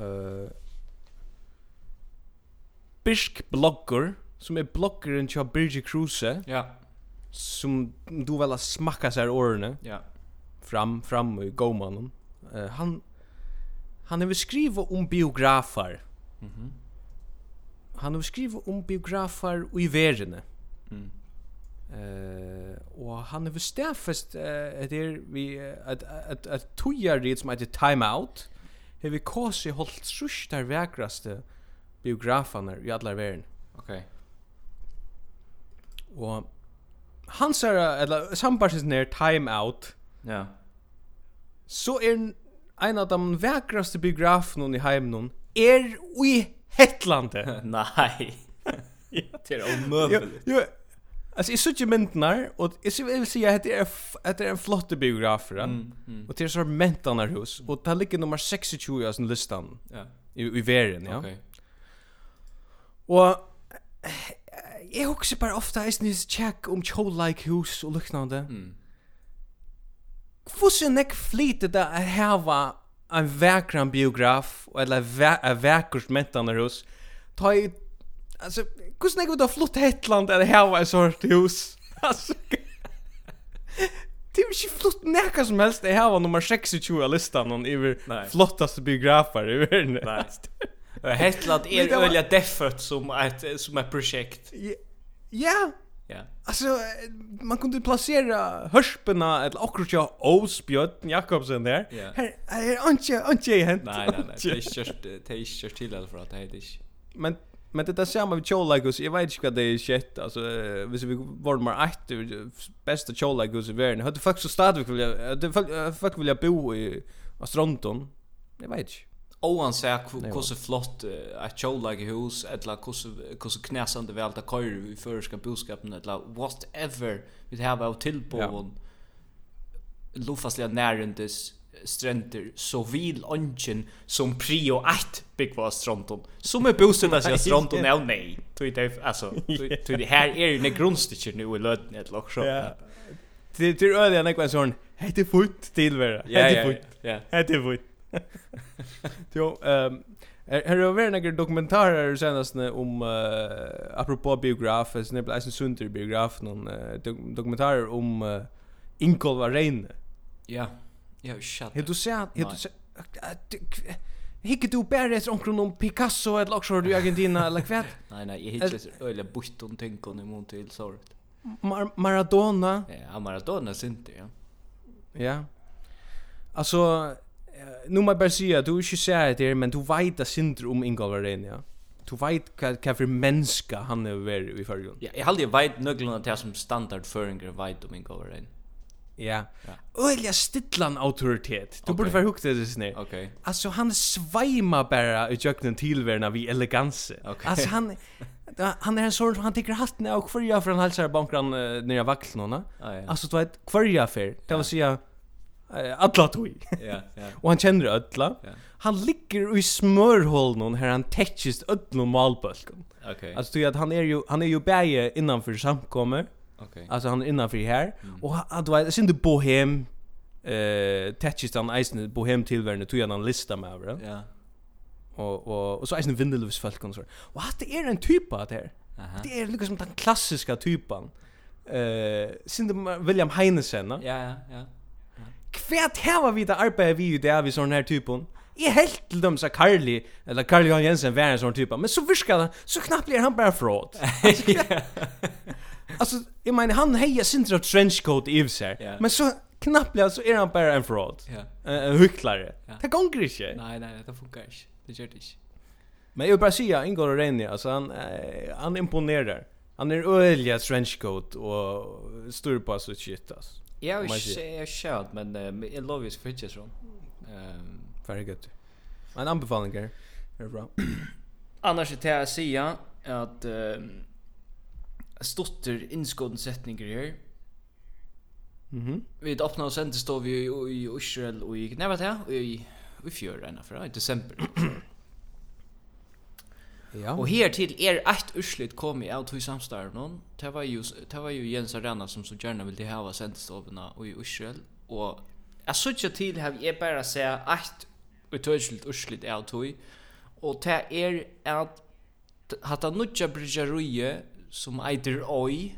Uh, Bisk blogger, som är bloggeren till Birgit Kruse. Ja. Som du väl har smackat sig åren. Ja. Fram, fram i gåmannen. Uh, han, han har skrivit om biografer. Mhm. Mm han har skrivit om biografer i världen. Mm Eh och han har förstärkt eh det vi att att att toja det som heter time out. Har vi kanske hållt sjukt där biograferna i alla världen. Okej. Okay. Och han sa eller sambarsis ner time out. Ja. Så är en av de verkraste biograferna i hemmen är i Hetland. Nej. Det är omöjligt. Jo, Alltså är så ju myndnar och jag vill säga att det är att det är en flott biograf mm, mm. och det är så mentarna hus och det ligger nummer 26 i sin listan. Ja. I, i världen, ja. Okej. Okay. Och jag också bara ofta är ni check om show like hus och liknande. Mm. Fussen nek flit det där här var en verkran biograf eller en verkurs mentarna hus. Ta i alltså hur snägg då flott hetland eller här var sort hus. Alltså Det är ju flott näka som helst det här var nummer 26 av listan och över flottaste biografer i världen. Nej. Hetland är öliga deffert som ett som ett projekt. Ja. Ja. Alltså man kunde placera hörspena eller Akrosja Osbjörn Jakobsen där. Här är inte inte hänt. Nej nej nej. Det är just det är just till för att det är det. Men Men det är samma med Cholagos. jag vet inte vad det är shit alltså hvis vi var mer ett bästa Cholagos i världen. Hade faktiskt stadigt vilja... jag det fuck vill bo i Astronton. Jag vet inte. Oan säger hur så flott ett Cholagus hus eller hur så knäsande väl att köra i förska boskapen eller whatever vi har av tillbån. Ja. Lufasliga närendis stränder så vill ongen som prio 1 byggva stronton som är bostäderna sig stronton är nej tror det alltså tror det här är ju en grundstycke nu i löden ett lock så. Det det är öliga något sån heter fot till vara heter fot ja det är fot jo ehm Här har vært noen dokumentarer senast om uh, apropå biograf, så det blir en sunter biograf noen uh, dokumentarer om uh, Inkolva Reine. Ja. Jag har sett. Hur du ser, hur du ser Hikke du bare etter omkron om Picasso eller også du Argentina eller hva? Nei, nei, jeg hikker etter øyla bostun tenkon i mån til såret. Mar Maradona? Ja, Maradona synte, ja. Ja. Altså, nu må jeg bare si du du ikke ser det men du veit at synder om Ingolf Arena, ja. Du veit hva, hva for menneska han er veri i fyrrjon. Ja, jeg halde jeg veit nøglunna til som standardføringer veit om Ingolf Arena. Ja. Ölja stillan autoritet. Du borde vara hukt det snä. Okej. Alltså han svaima bara i jöknen tillvärna vi eleganse. Okay. Alltså han han är en sån han tycker hatten och för jag från halsar bankran uh, nya vaxlorna. Ah, ja. Alltså du vet kvarja för. Det vill säga alla tog. Ja, ja. Och han känner ödla. Ja. Han ligger i smörhålen här han täckes ödla malbulken. Okej. Okay. Alltså du vet han är ju han är ju bäge innanför samkommer. Okej. Alltså han innanför här och han du vet synd bohem eh touches on eisen bohem tillvärne tog han en lista med över. Ja. Och och och så är en vindelövs folk och så. Vad det är en typ av det här. Det är liksom den klassiska typen. Eh synd William Heinesen, va? Ja, ja, ja. Kvärt här var vi där arbetar vi ju där vi sån här typen I helt till dem så Carly eller Carly Johan Jensen var en sån typ men så viskar så knappt blir han bara fraud. alltså jag menar han hejar sin trenchcoat i sig. Yeah. Men så knappt så är han bara en fraud. Ja. En hycklare. Det går inte. Nej nej, det funkar inte. Det gör det inte. Men jag vill bara säga Ingvar och René alltså han eh, han imponerar. Han är öliga trenchcoat och stor på så shit alltså. Ja, jag jag shout men jag love his fridges room. Ehm very good. Men anbefalingar. Är bra. Annars är det att säga att um, stotter innskåden setninger her. Mhm. Vi -hmm. öppnar och sen står vi i Israel och i nej vad det i i fjör ena för i december. ja. Och här till er ett urslit kom i av hur samstarv någon. Det var ju det var ju Jens Arena som så gärna ville ha var sen ståvna och i Israel och jag söker till har jag bara säga ett utöjligt urslit av hur och det är att hata nutja bridgerie som eiter Oi.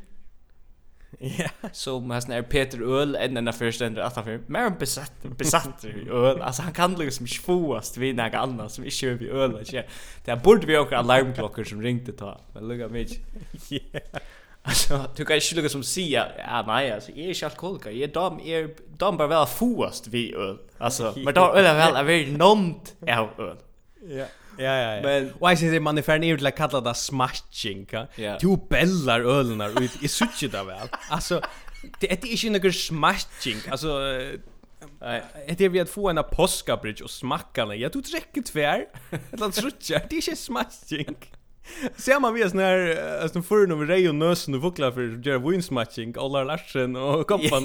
Ja. Som han är Peter Öl en den första ändra att han mer besatt besatt öl. Alltså han kan liksom inte fåast vid några andra som inte kör vi öl och Det Det borde vi också alarmklockor som ringde ta. Men lugga mig. Ja. Alltså du kan ju lukka som sia. Ja nej alltså är inte alkoholika. Är dam är dam bara väl fåast vid öl. Alltså men då öl är väl är väldigt nomt av öl. Ja. Ja ja. ja. Men och jag säger man är färdig ut att kalla det smashing. Du bellar ölnar ut i suchet där väl. Alltså det är inte någon smashing. Alltså Det är vi att få en påskabridge och smacka den. Jag tog dräcker tvär. Eller land trutja. Det är inte smashing. Ser man vis när alltså när vi Ray och Nösen och Vuckla för att göra matching Ola Larsen och kompan.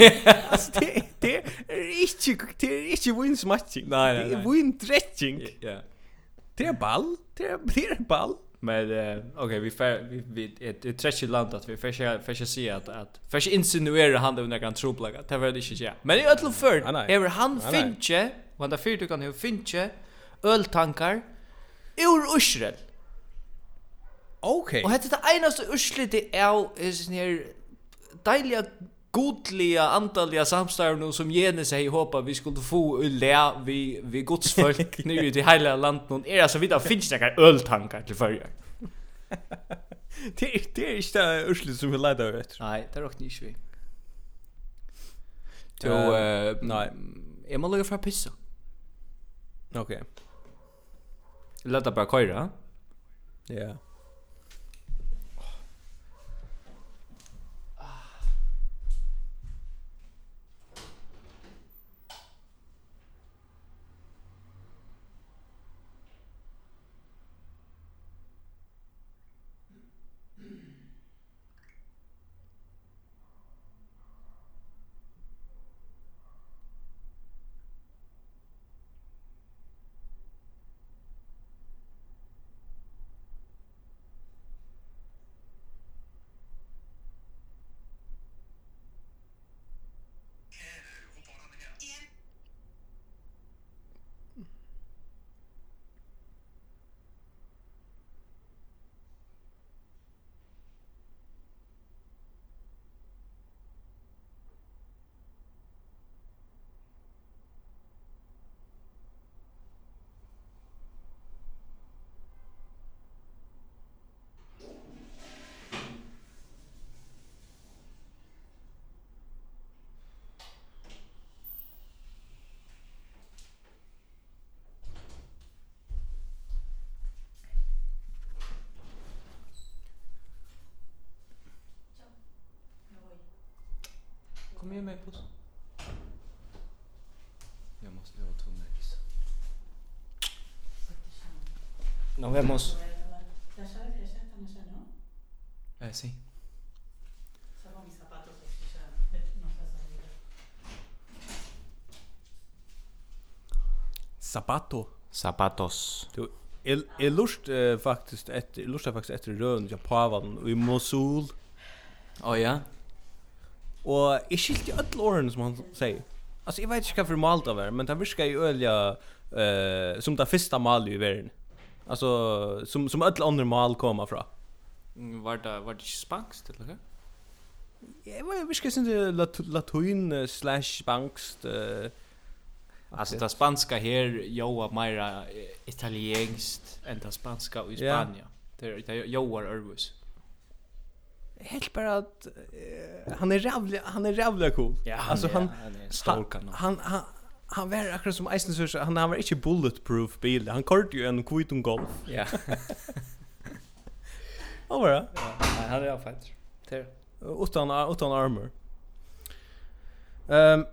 Alltså det det är inte det är inte winsmatching. Nej nej. Det är Win. Ja. Det är ball. Det är, det är ball. Men uh, okej, okay, vi fär, vi, vi ett ett tredje land att vi färs färs se att att färs insinuera han under kan tro plaga. Det var det inte ja. Men i öll för ever han finche, vad där för du kan ju finche öltankar ur Israel. Okej. Okay. Och är det enaste Israel det är sån här dejliga godliga antaliga samstarv som Jens sig hoppa vi skulle få lä vi vi Guds folk nu i det hela landet någon är alltså vidare finns det några öltankar till förja. det det är inte ursligt som vi laddar vet. Nej, det rockar inte vi. Då eh nej, är man lugg för pissa. Okej. Okay. Låt bara köra. Ja. Yeah. Marcus? Jag måste ha två att gissa. No vemos. ¿Ya sabes allá, no? Eh, sí. Saco mis zapatos porque ya no está salida. Zapato? Zapatos. Du, Jeg, jeg lurt eh, faktisk etter, jeg lurt faktisk etter røven til Pavan i Mosul. Å oh, ja? Og jeg skilte alle årene som han sier. Alltså jeg vet inte varför malt av det, men det virker ju ölja eh som det första malet i världen. Alltså som som alle andra mal kommer fra. Var det var det spankst eller hur? Ja, vad viskar sen det latin slash spankst eh Alltså det spanska här joa mera italienskt än det spanska i Spanien. Det det joar örvus helt bara att uh, han är rävlig han är rävlig cool. Ja, han, alltså han han är kanon. Han han han var akkurat som Eisen så han han var inte bulletproof bil. Han körde ju en kvitt golf. Ja. Och vad? Ja, han är fighter. Ter. Utan utan armor. Ehm,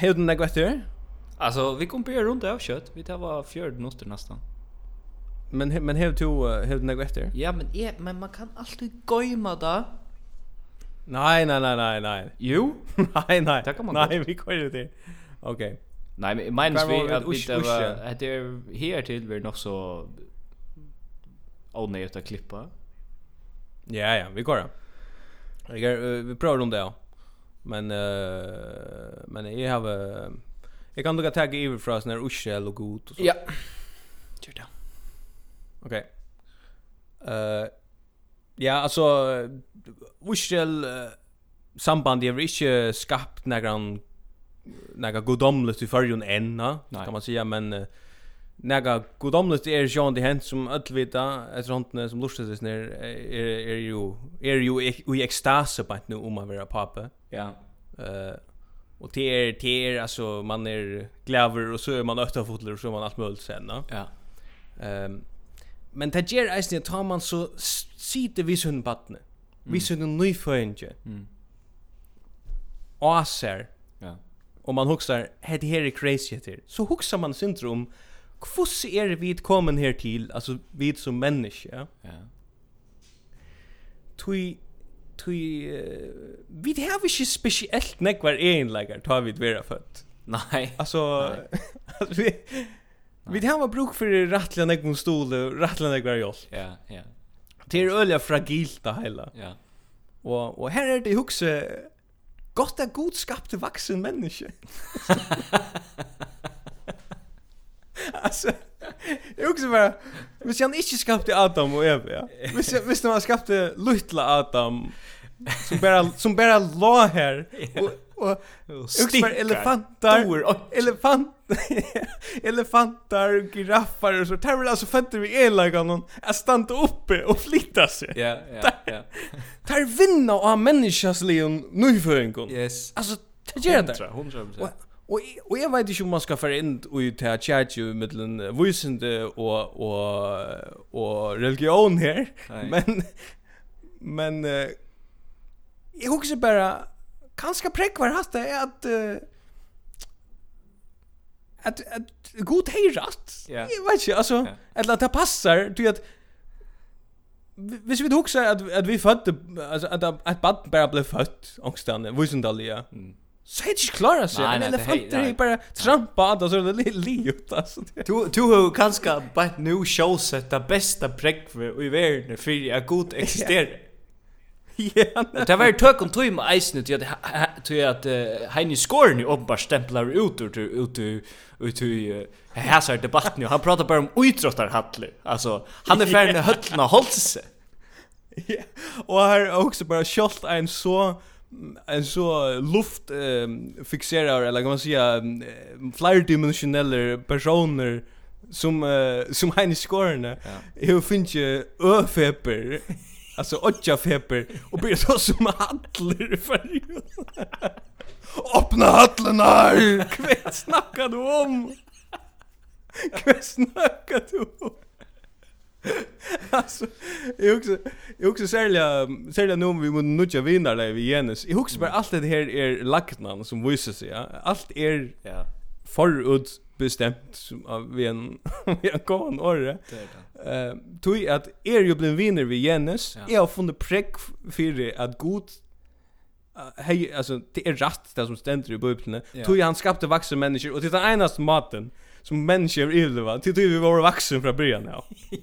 hur den där går Alltså vi kom på runt av kött. Vi tar var fjärde noster nästan. Men he, men hur to hur något efter? Ja, men ja, men man kan alltid gömma det. Nej, nej, nej, nej, nej. Jo? nej, nej. Det kan man nej, vi kör det. Okej. Okay. Nej, men minus vi att vi det var att det här till vi nog så onödigt att klippa. Ja, ja, vi går då. Jag vi prövar om det. Ja. Men uh, men jag har uh, jag kan nog ta över från när Usche och ut och så. Ja. Gör det. Okej. Eh ja, alltså Wischel uh, samband är inte skapt några några godomligt i förrjun än, kan man säga, men uh, Naga godomligt är ju de hänt som öll vita efter hantene som lustas ner är är ju är ju i ekstase på nu om man vara pappa. Ja. Eh och det är det är alltså man är glaver och så är man öttafotler och så är man allt möjligt sen. Ja. Ehm men det ger eisen at man så sitter vi sunn badne. Vi sunn nyføynge. Mm. Åser. Ja. Og man huxar, hej det här är crazy heter. Så huxar man syndrom, hvuss er vi kommen her til, altså vi som menneske, ja? Ja. Tui, tui, uh, vi har ikke spesielt nekvar egenlegar, tar vi dvera født. Nei. Altså, altså vi, Vi det har bruk för rattliga näck mot stol och rattliga näck var. Ja, ja. Det är öliga fragilt det hela. Ja. Och och här är det huxe gott är god skapte vuxen människa. alltså Jag också bara, hvis han inte skapte Adam og Eva, ja. Hvis, hvis han skapte Lutla Adam, som bara, som bara lå her, och och stickar elefantar elefant elefantar giraffer och så tar väl alltså fötter vi är lika någon att stanna uppe och flytta sig. Ja, ja, ja. Tar vinna av människas leon nu för en gång. Yes. Alltså det gör det. 100%. Og, og jeg vet ikke om man skal fara inn i til at kjært jo mittelen vysende og, og, og religion her, Nei. men, men uh, jeg husker bare kanske präckvar hatt är att uh, att at, god hejrat. Yeah. Jag vet inte alltså yeah. eller att det passar du att Hvis vi tog seg at, at vi fødte, altså at at bad bare ble født, ångstene, vusendalia, mm. så er det ikke klart å se, en elefant er bare trampa, og så er det litt livet, altså. Du du har kanskje bare nå sjåsett det beste prekve i verden for at god eksisterer. Ja. Det var tök om tog med eisen till att till att Heini Skorn ju uppenbar stämplar ut ut ut ut ut häsar debatten och han pratar bara om utrottar. Alltså han är färdig med höllna hållse. Ja. Och har också bara skott en så en så luft um, fixerar eller kan man säga flyer dimensioneller personer som uh, som Heini Skorn. Ja. Jag finns ju öfeper alltså åtta feber och blir så som hallar för Öppna hallarna. Kvätt snackar du om? Kvätt snackar du om? alltså jag också jag också sälja sälja nu vi måste nutja vinnare vi Jens. Jag också bara allt det här är lagnan som visar sig. Ja? Allt är ja. förut bestämt av en en kon orre. Eh tui at er ju blivit vinner vi Jennes. Ja. Jag har funnit prick för att god hej alltså det är rätt det som ständer i bibeln. Ja. Tui han skapte vuxna människor och det är den enaste maten som människor är överleva. Till tui vi var vuxna från början ja.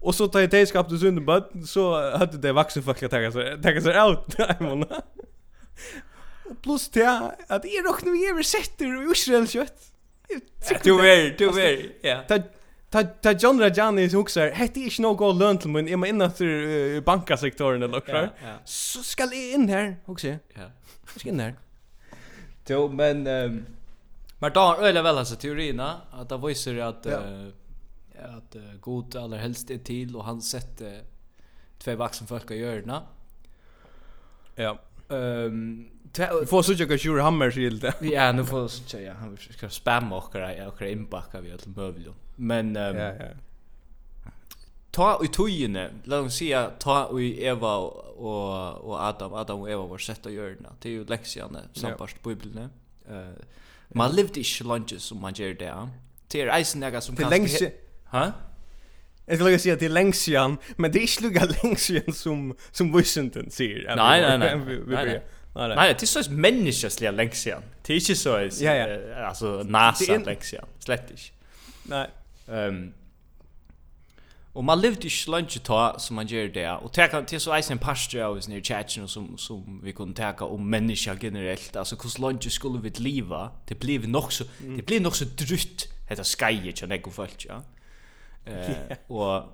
Och så tar det skapte synd bud så hade det vuxna folk att ta sig ta sig out. Plus det att är dock nu är sätter i Israel kött. Du är, du är. Ja. Ta ta ta John Rajani som också hette inte någon gå lön till men är inne till uh, bankasektorn eller något där. Så ska jag in här också. Ja. Ska in där. Jo, men um, men då är väl alltså teorierna att det visar att ja. uh, att uh, god allra helst är till och han sätter två vuxna folk att göra Ja. Ehm Vi får så jag Sjur Hammer sier det. Ja, nu får vi sådja, ja. Han ska spamma okkara, ja, okkara inbacka vi alt möbler. Men, ehm ja, ja. ta i tojene, låt oss säga ta i Eva och och Adam, Adam och Eva var sett att göra Det er jo leksjane, sambarst på bibeln. Eh man levde ikke lunches som man gör det. Det är eisen jeg som kan... Det längst. lengst... Jag skulle säga till igen, men det är inte lika längsian som, som Washington säger. Nej, nej, nej. Vi, vi nej, nej. Nej, nej. nej, det är så människosliga längsian. Det är inte så, ja, ja. alltså NASA längsian. Slett inte. Nej. Um, Och man levde ju slanche ta som man gör det och ta kan till så isen pastor av oss ner chatten som som vi kunde ta om människa generellt alltså hur slanche skulle vi leva det blir nog så det blir nog så drutt detta skyje jag när folk, följt ja Eh, og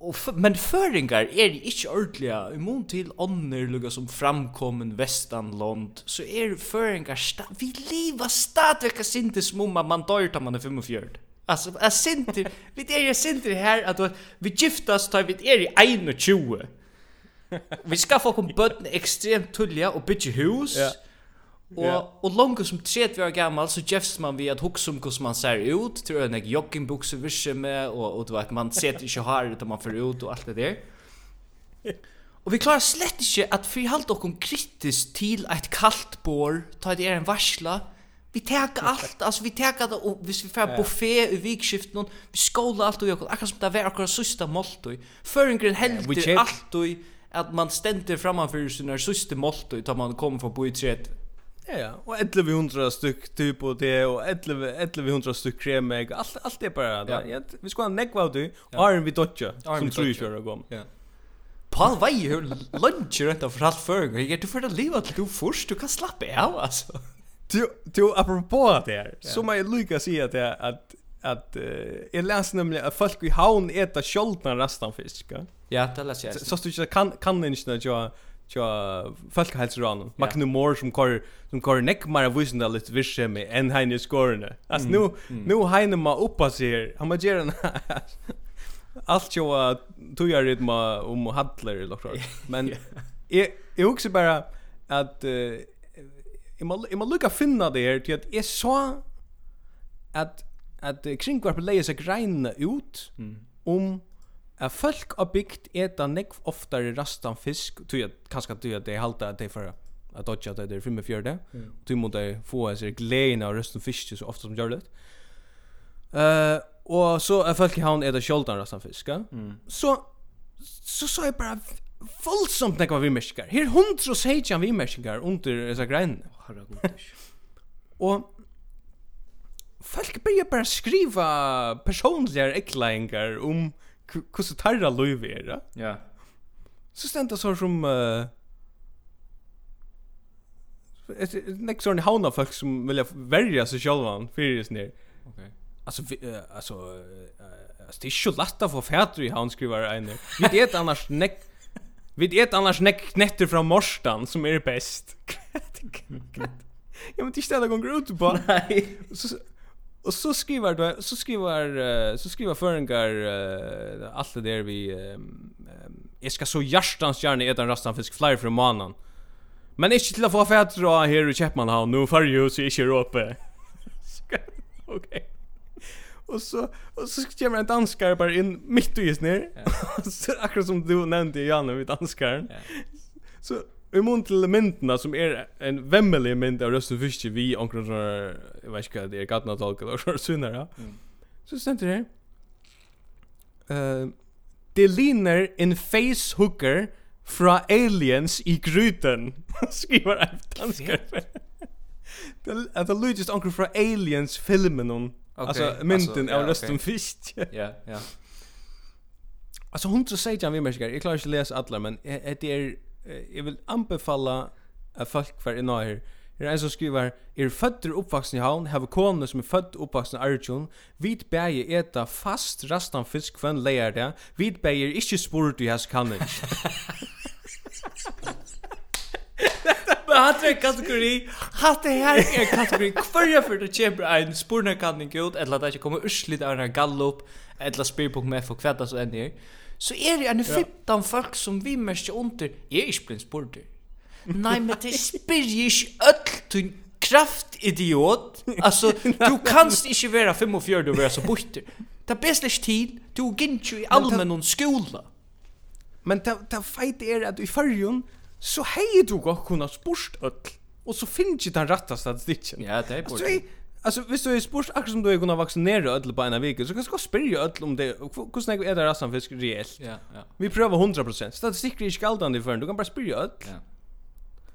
og men føringar er ikkje ordliga. I mån til ånder lukka som framkommen vestanland så er føringar sta vi leva stadig sinte smumma man dør ta man er 45 Alltså är sinte vi det är sinte här att vi giftas tar vi är i 21 vi ska få kom bøtten ekstremt tulliga og bytje hus ja. Yeah. og och långt som 30 år gammal så jeffs man vi att huxa om hur man ser ut till en joggingbuxor vische med och och du vet man ser inte har utan man får ut och allt det där. Och vi klarar slett inte att förhålla oss kritiskt till ett kallt bord, ta det är en varsla. Vi tar allt, alltså vi tar det och hvis vi får buffé i vikskift någon, vi skålar allt och jag akkurat som det var akkurat sista måltid. Föringren helter allt och att man ständer framför sina sista måltid tar man kommer från bo i Ja, ja. Och 1100 styck typ och det och 11 1100 styck kremeg, allt allt är bara där. Ja. Vi ska ha neckva du. Iron vi dotcha. Som tror ju kör gå. Ja. Paul vad gör lunch runt av allt för. Jag gett för att leva till du först. Du kan slappa av alltså. Du du apropå det här. Så man Lucas säger att det att att uh, jag läste nämligen att folk i havn äter resten rastan fisk. Ja, det läser jag. Så du kan kan inte när jag tja folkhälsoran Magnus Moore som kör som kör neck mer av visna lite visse med en hine skorna alltså nu nu hine ma uppa sig han ma ger allt jo att du gör det ma om hallar eller något men jag jag också bara att jag må jag må lucka finna det här till att är så att att kringkvarp lägger sig greina ut om at folk av bygd eta nekv oftare rastan fisk, tog jeg kanskje tog at de halda at de for at dodja at det er frimme fjörde, mm. og tog må få en seg gleina av rastan fisk så ofta som gjør det. Uh, og så er folk i havn eta kjoldan rastan fisk, ja? så Så, så sa jeg bara, voldsomt nekva vimerskar. Her hundra seitjan vimerskar under dessa grein. og folk byrjar bara skriva personliga ekklaingar om um, hur tarra löv är det? Ja. Så stända så som uh, ett nästa sån hauna folk som vill välja sig själva för det ner. Okej. Alltså alltså alltså det är ju lätt att få färd i skriver en. Vi vet annars näck vi vet annars näck knetter från morstan som är bäst. Ja men det ställer gånger ut på. Nej. Så Och så skriver då så skriver så skriver föringar uh, allt det där vi um, um, ska så hjärtans gärna äta en rastan fisk flyr från mannen. Men inte till att få fett dra här i Köpenhamn nu för ju så är uppe. Okej. Och så och så kommer en danskare bara in mitt i just ner. så akkurat som du nämnde Janne vid danskaren. Yeah. så i mun til myndina som er en vemmelig mynd av røsten fiske vi omkring sånne, jeg vet ikke hva det er, gattna tolk eller sånne sunner, ja. Så stender det her. Uh, det ligner en facehooker fra aliens i gryten, skriver en dansker. At det lyder just omkring fra aliens-filmen om, okay, Alltså mynden av røsten fiske. Ja, ja. Alltså hon så säger jag vi människor, jag klarar inte läsa alla men det är jag vill anbefalla att folk var inne här. Det är en som skriver, er fötter uppvaksen i havn, har kone som er født uppvaksen i Arjun, vid bæge eta fast rastan fisk kvann leier det, vid bæge er ikke spurt i hans kanning. Men hatt er kategori, hatt er her er kategori, hver for det kjemper en spurnakanning ut, eller at det ikke kommer urslit av en gallup, eller spyr med for så enn her så er det en fittan folk som vi märker under. jeg er ikke blind Nej, men det spyr inte öll till kraftidiot. Altså, du kanst ikke være 45 og være så borter. Det er best inte tid. Du gint jo i allmenn och skola. Men det, det fejt er at i förrjun så hei du gott kunna spurt öll. og så finns ikke den rätta statistiken. Ja, det är borter. Alltså visst du är spurs akkurat som du är kunna vaccinera öll på en vecka så kanske ska spyrja öll om det hur snägg är det rassan fisk reellt. Ja, ja. Vi prövar 100%. Statistik är inte galdande för du kan bara spyrja öll. Ja.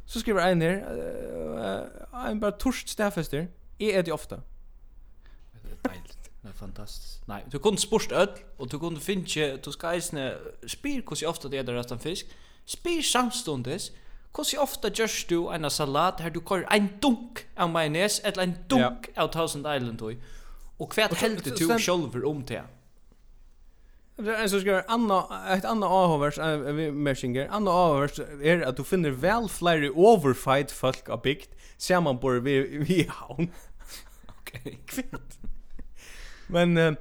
Så skriver en här uh, en bara torst stäfester. Är det ofta. Det är deiligt. Det är fantastiskt. Nej, du kunde spurst öll och du kunde finna du ska isne spyr hur ofta det är det rassan fisk. Spyr samstundes. Mm Hvordan ofta gjørs du en salat her du kører en dunk av mayonnaise eller en dunk ja. av Thousand Island tog? Og hva helder du selv om det? Jag så ska Anna ett Anna Ahovers vi meshinger Anna Ahovers är att du finner väl fler overfight folk av bikt ser man på vi vi haun. Okej. Men uh,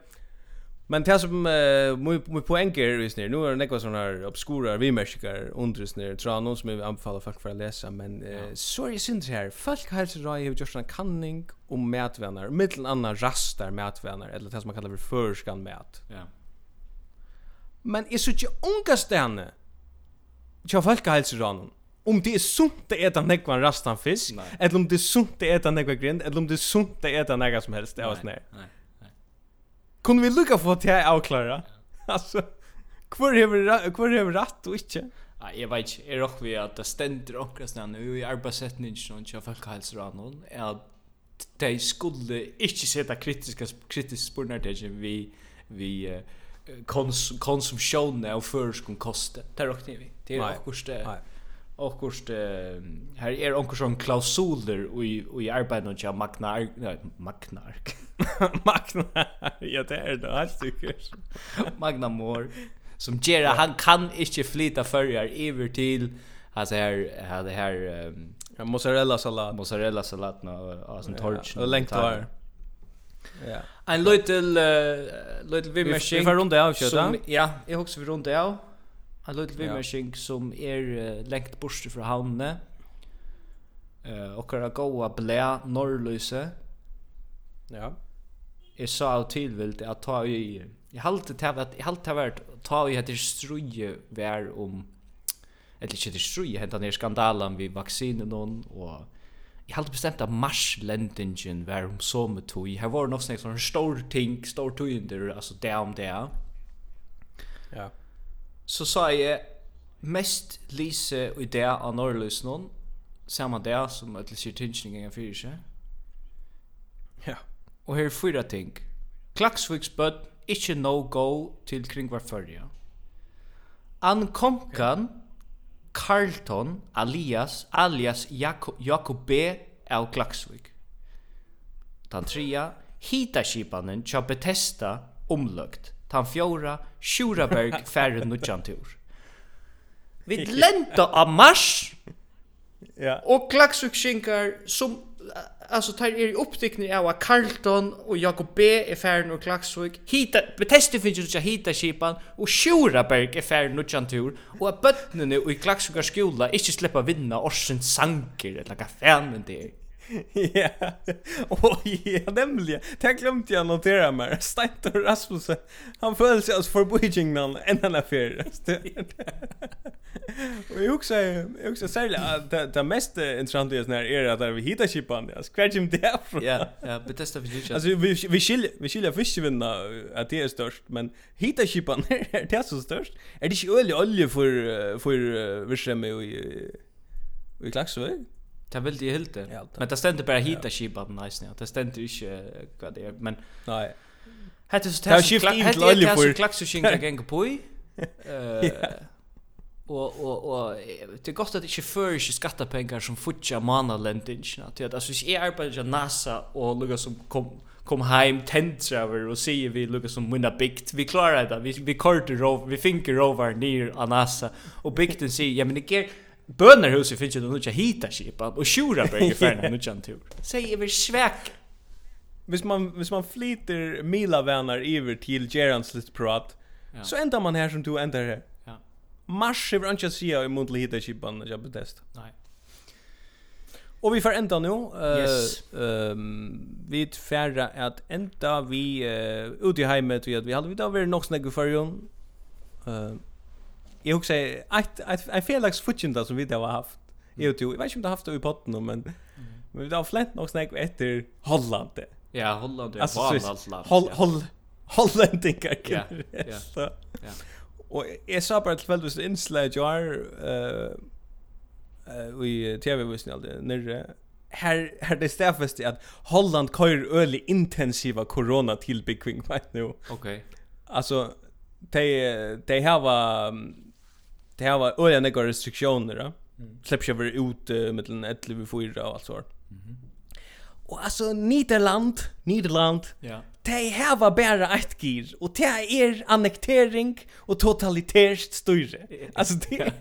Men det som uh, min, min poäng är just nu, nu är det några sådana obskura vimerskar under just nu, tror jag någon som jag anbefaller folk för att läsa, men uh, så är det synd här. Folk har hälsat röj har gjort en kanning om mätvänner, mittel annan rastar mätvänner, eller det som man kallar för förskan mät. Ja. Men jag syns ju unga stänne, tja folk har hälsat röj om det är sunt att äta nekvan rastan fisk, eller om det är sunt att äta nekvan grind, eller om det är sunt att äta nekvan som helst, det var sådär. Nej, nej. Kunde vi lukka få til jeg avklara? Altså, hvor hever rett og ikke? Nei, jeg vet ikke. Jeg råk vi at det stender okra snan nu i arbeidssetningen til Folkehelserannon er at de skulle ikke sette kritiske, kritiske spurnar til vi, vi uh, konsumsjonen av føreskom koste. Det råk vi. Det er okkurste. Nei och kost här är onkel sån klausuler och i och i arbetet och jag magnar nej magnar magnar ja det är det alls tycker magnamor som ger han kan inte flyta förjar över till alltså här hade här um, mozzarella salat mozzarella salat och och sån torch och längt var Ja. En little uh, little liten vimmershing. Vi får runt av köta. Ja, jag hooks vi runt av en liten vimersing ja. som er uh, lengt borste fra havnene. Uh, okkara goa blä norrløse. Ja. Jeg sa av tilvilt at ta i... Jeg halte til at jeg halte til at ta i etter struje vær om eller ikke etter struje hentan er skandalen vi vaksinen noen og jeg halte bestemt at marslendingen vær om så tog. Her var det noe sånn stor ting, stor tog altså det om det. Ja så sa jeg mest lise i det av Norrløs noen, samme det som at det sier tingene fyrir seg. Ja. Og her er fyra ting. Klaksviks bøtt, ikkje no-go til kring hver førja. Ankomkan, Carlton, alias, alias Jakob, Jakob B. av Klaksvik. Den tria, hitaskipanen tja Bethesda omløgt tan fjóra Sjuraberg færre nudjan tur. Vi lenta av mars. Ja. Og Klaksvik skinkar som alltså tar er upptäckning av Carlton och Jakob B är färden och Klaxvik hita betestar finns ju hita skipan och Sjuraberg är färden och chantur och att bötnen i Klaxviks skola inte släppa vinna orsens sanker eller vad fan det är Ja, och ja, nämligen. Det glömde jag notera mig. Steintor Rasmussen, han föll sig alltså för Beijing någon en annan affär. Och jag också, jag också säger att det, det mest intressanta är när är att vi hittar chipan. Jag scratch him där. Ja, ja, Bethesda Vision. Alltså vi vi skiljer vi skiljer fiskvinna att det är störst, men hittar chipan är det så störst. Är det inte olja olja för för vi skämmer i i Klaxvik? Det vill det helt. Ja, Men det ständer bara hita ship att nice Ja. Det ständer ju vad det är men Nej. Hade så test skift in till Oljepur. Hade klax så skinka gäng på. Eh och och och det gott att det inte för sig skattepengar som futcha mana lentinchen att det alltså är arbetar NASA och lugga som kom kom hem tentraver och se vi lukar som vinna bikt. Vi klarar det. Vi vi kortar vi finker över ner av NASA och bikten säger ja men det ger bønerhuset finns ju då nutja hita kipa och Sjuraberg är färna nu en tur. Säg över sväck. Hvis man, hvis man flyter milavänar över till Gerans lite prat ja. så ändar man här som du ändar här. Ja. Mars över ancha sia i mundlig hita kipan och jobba test. Nej. Och vi får ända nu. Uh, yes. Um, vi färra att ända vi uh, ut i hemmet vi att vi hade vi då varit nog snägg för ju. Uh, jag också ett ett felaks futchinda som vi det har haft. Jag tror jag vet inte om det har haft det i potten men men vi har flänt nog snack efter Holland. Ja, Holland är vanligt. Håll håll Hollandingar. Ja. Ja. Och jag sa bara tillfälligt inslag jag eh eh i TV-visning alltid nere här här det stäffast att Holland kör öli intensiva corona tillbygging vet nu. Okej. Okay. Alltså de de har det här var öliga några restriktioner då. Mm. Släpps jag ut uh, mellan 11 och 4 och allt så. Mm. Och alltså Nederland, Nederland. Ja de hava bara ett gir och det är annektering och totalitärt styre. Alltså det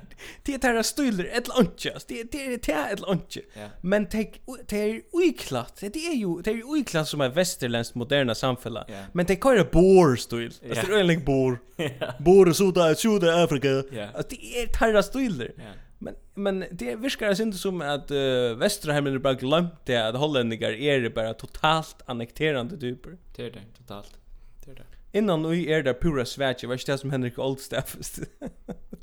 det är där styler ett lunch. Det det det är ett lunch. Men det det är oklart. Det är ju det är oklart som är västerländskt moderna samhälle. Men det kör bor styl. Alltså det är bor. Bor så där i södra Afrika. Det är där styler. Men men det virkar det inte som att uh, västra är bara glömt det att holländare är bara totalt annekterande typer. Det är det totalt. Det är det. Innan nu är det pura svärt, vad det som Henrik Oldstaff.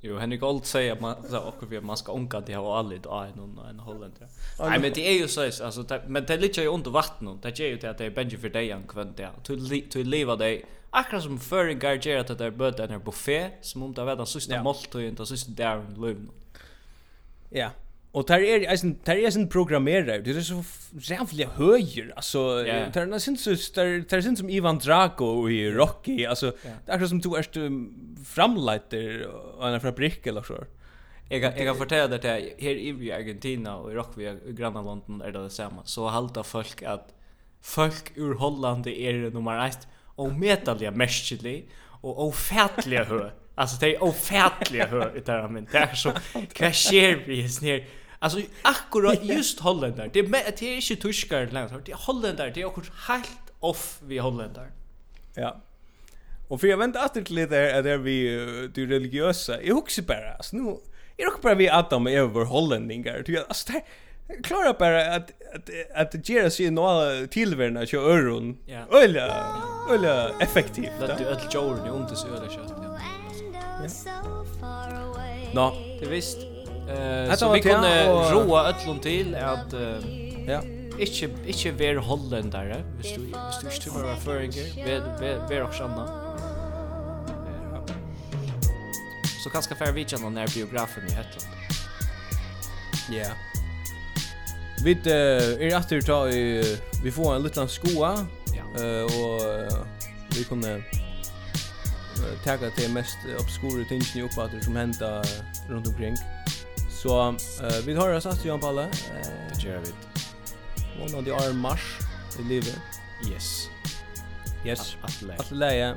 jo, Henrik Old säger att man så och vi man ska onka det har aldrig då en en holländare. Nej, men det är ju så alltså men det ligger ju under vatten det ger ju till att det är Benji för dig en kvant där. Till du lever dig akkurat som förr gargerat att det är böter en buffé som om det var den sista måltiden, den sista där i livet. Ja. Och där är alltså där är sen programmerare. Det är så jävla höjer. Alltså yeah. där är syns så där där syns som Ivan Drago i Rocky. Alltså det är som du är framlighter och en fabrik eller så. Jag jag kan fortälla det här här i Argentina och i Rockvia granna London är det detsamma. Så halta folk att folk ur Holland är nummer 1 och metalliga mestligt och ofattliga hö. Alltså det är ofärdligt hör i där men det är så crasher vi är. Alltså akkurat just holländare. Det är det är inte tyskar längre. Det är holländare. Det är också helt off vi holländare. Ja. Och för jag väntar åter till det där där vi det religiösa. Jag huxar bara. Alltså nu är det bara vi Adam över holländingar. Du alltså det klarar bara att att att göra sig några tillvärna kör öron. Ölla. Ölla effektivt. Det är allt jorden under så ölla kött. Nå, det visst. Eh så vi kunde roa öllum till att ja, inte inte ver holländare, visst du visst du inte var föringer, ver ver också annan. Så kanske för vi känner när biografen i Hetland. Ja. Vi är att ta vi får en liten skoa. Ja. Eh och vi kunde tagga till mest obskura tingen i uppåt som hända runt omkring. Så uh, vi har oss att Jan Palle. Eh, det gör vi. One of the arm marsh i livet. Yes. Yes. Att läge. Att läge.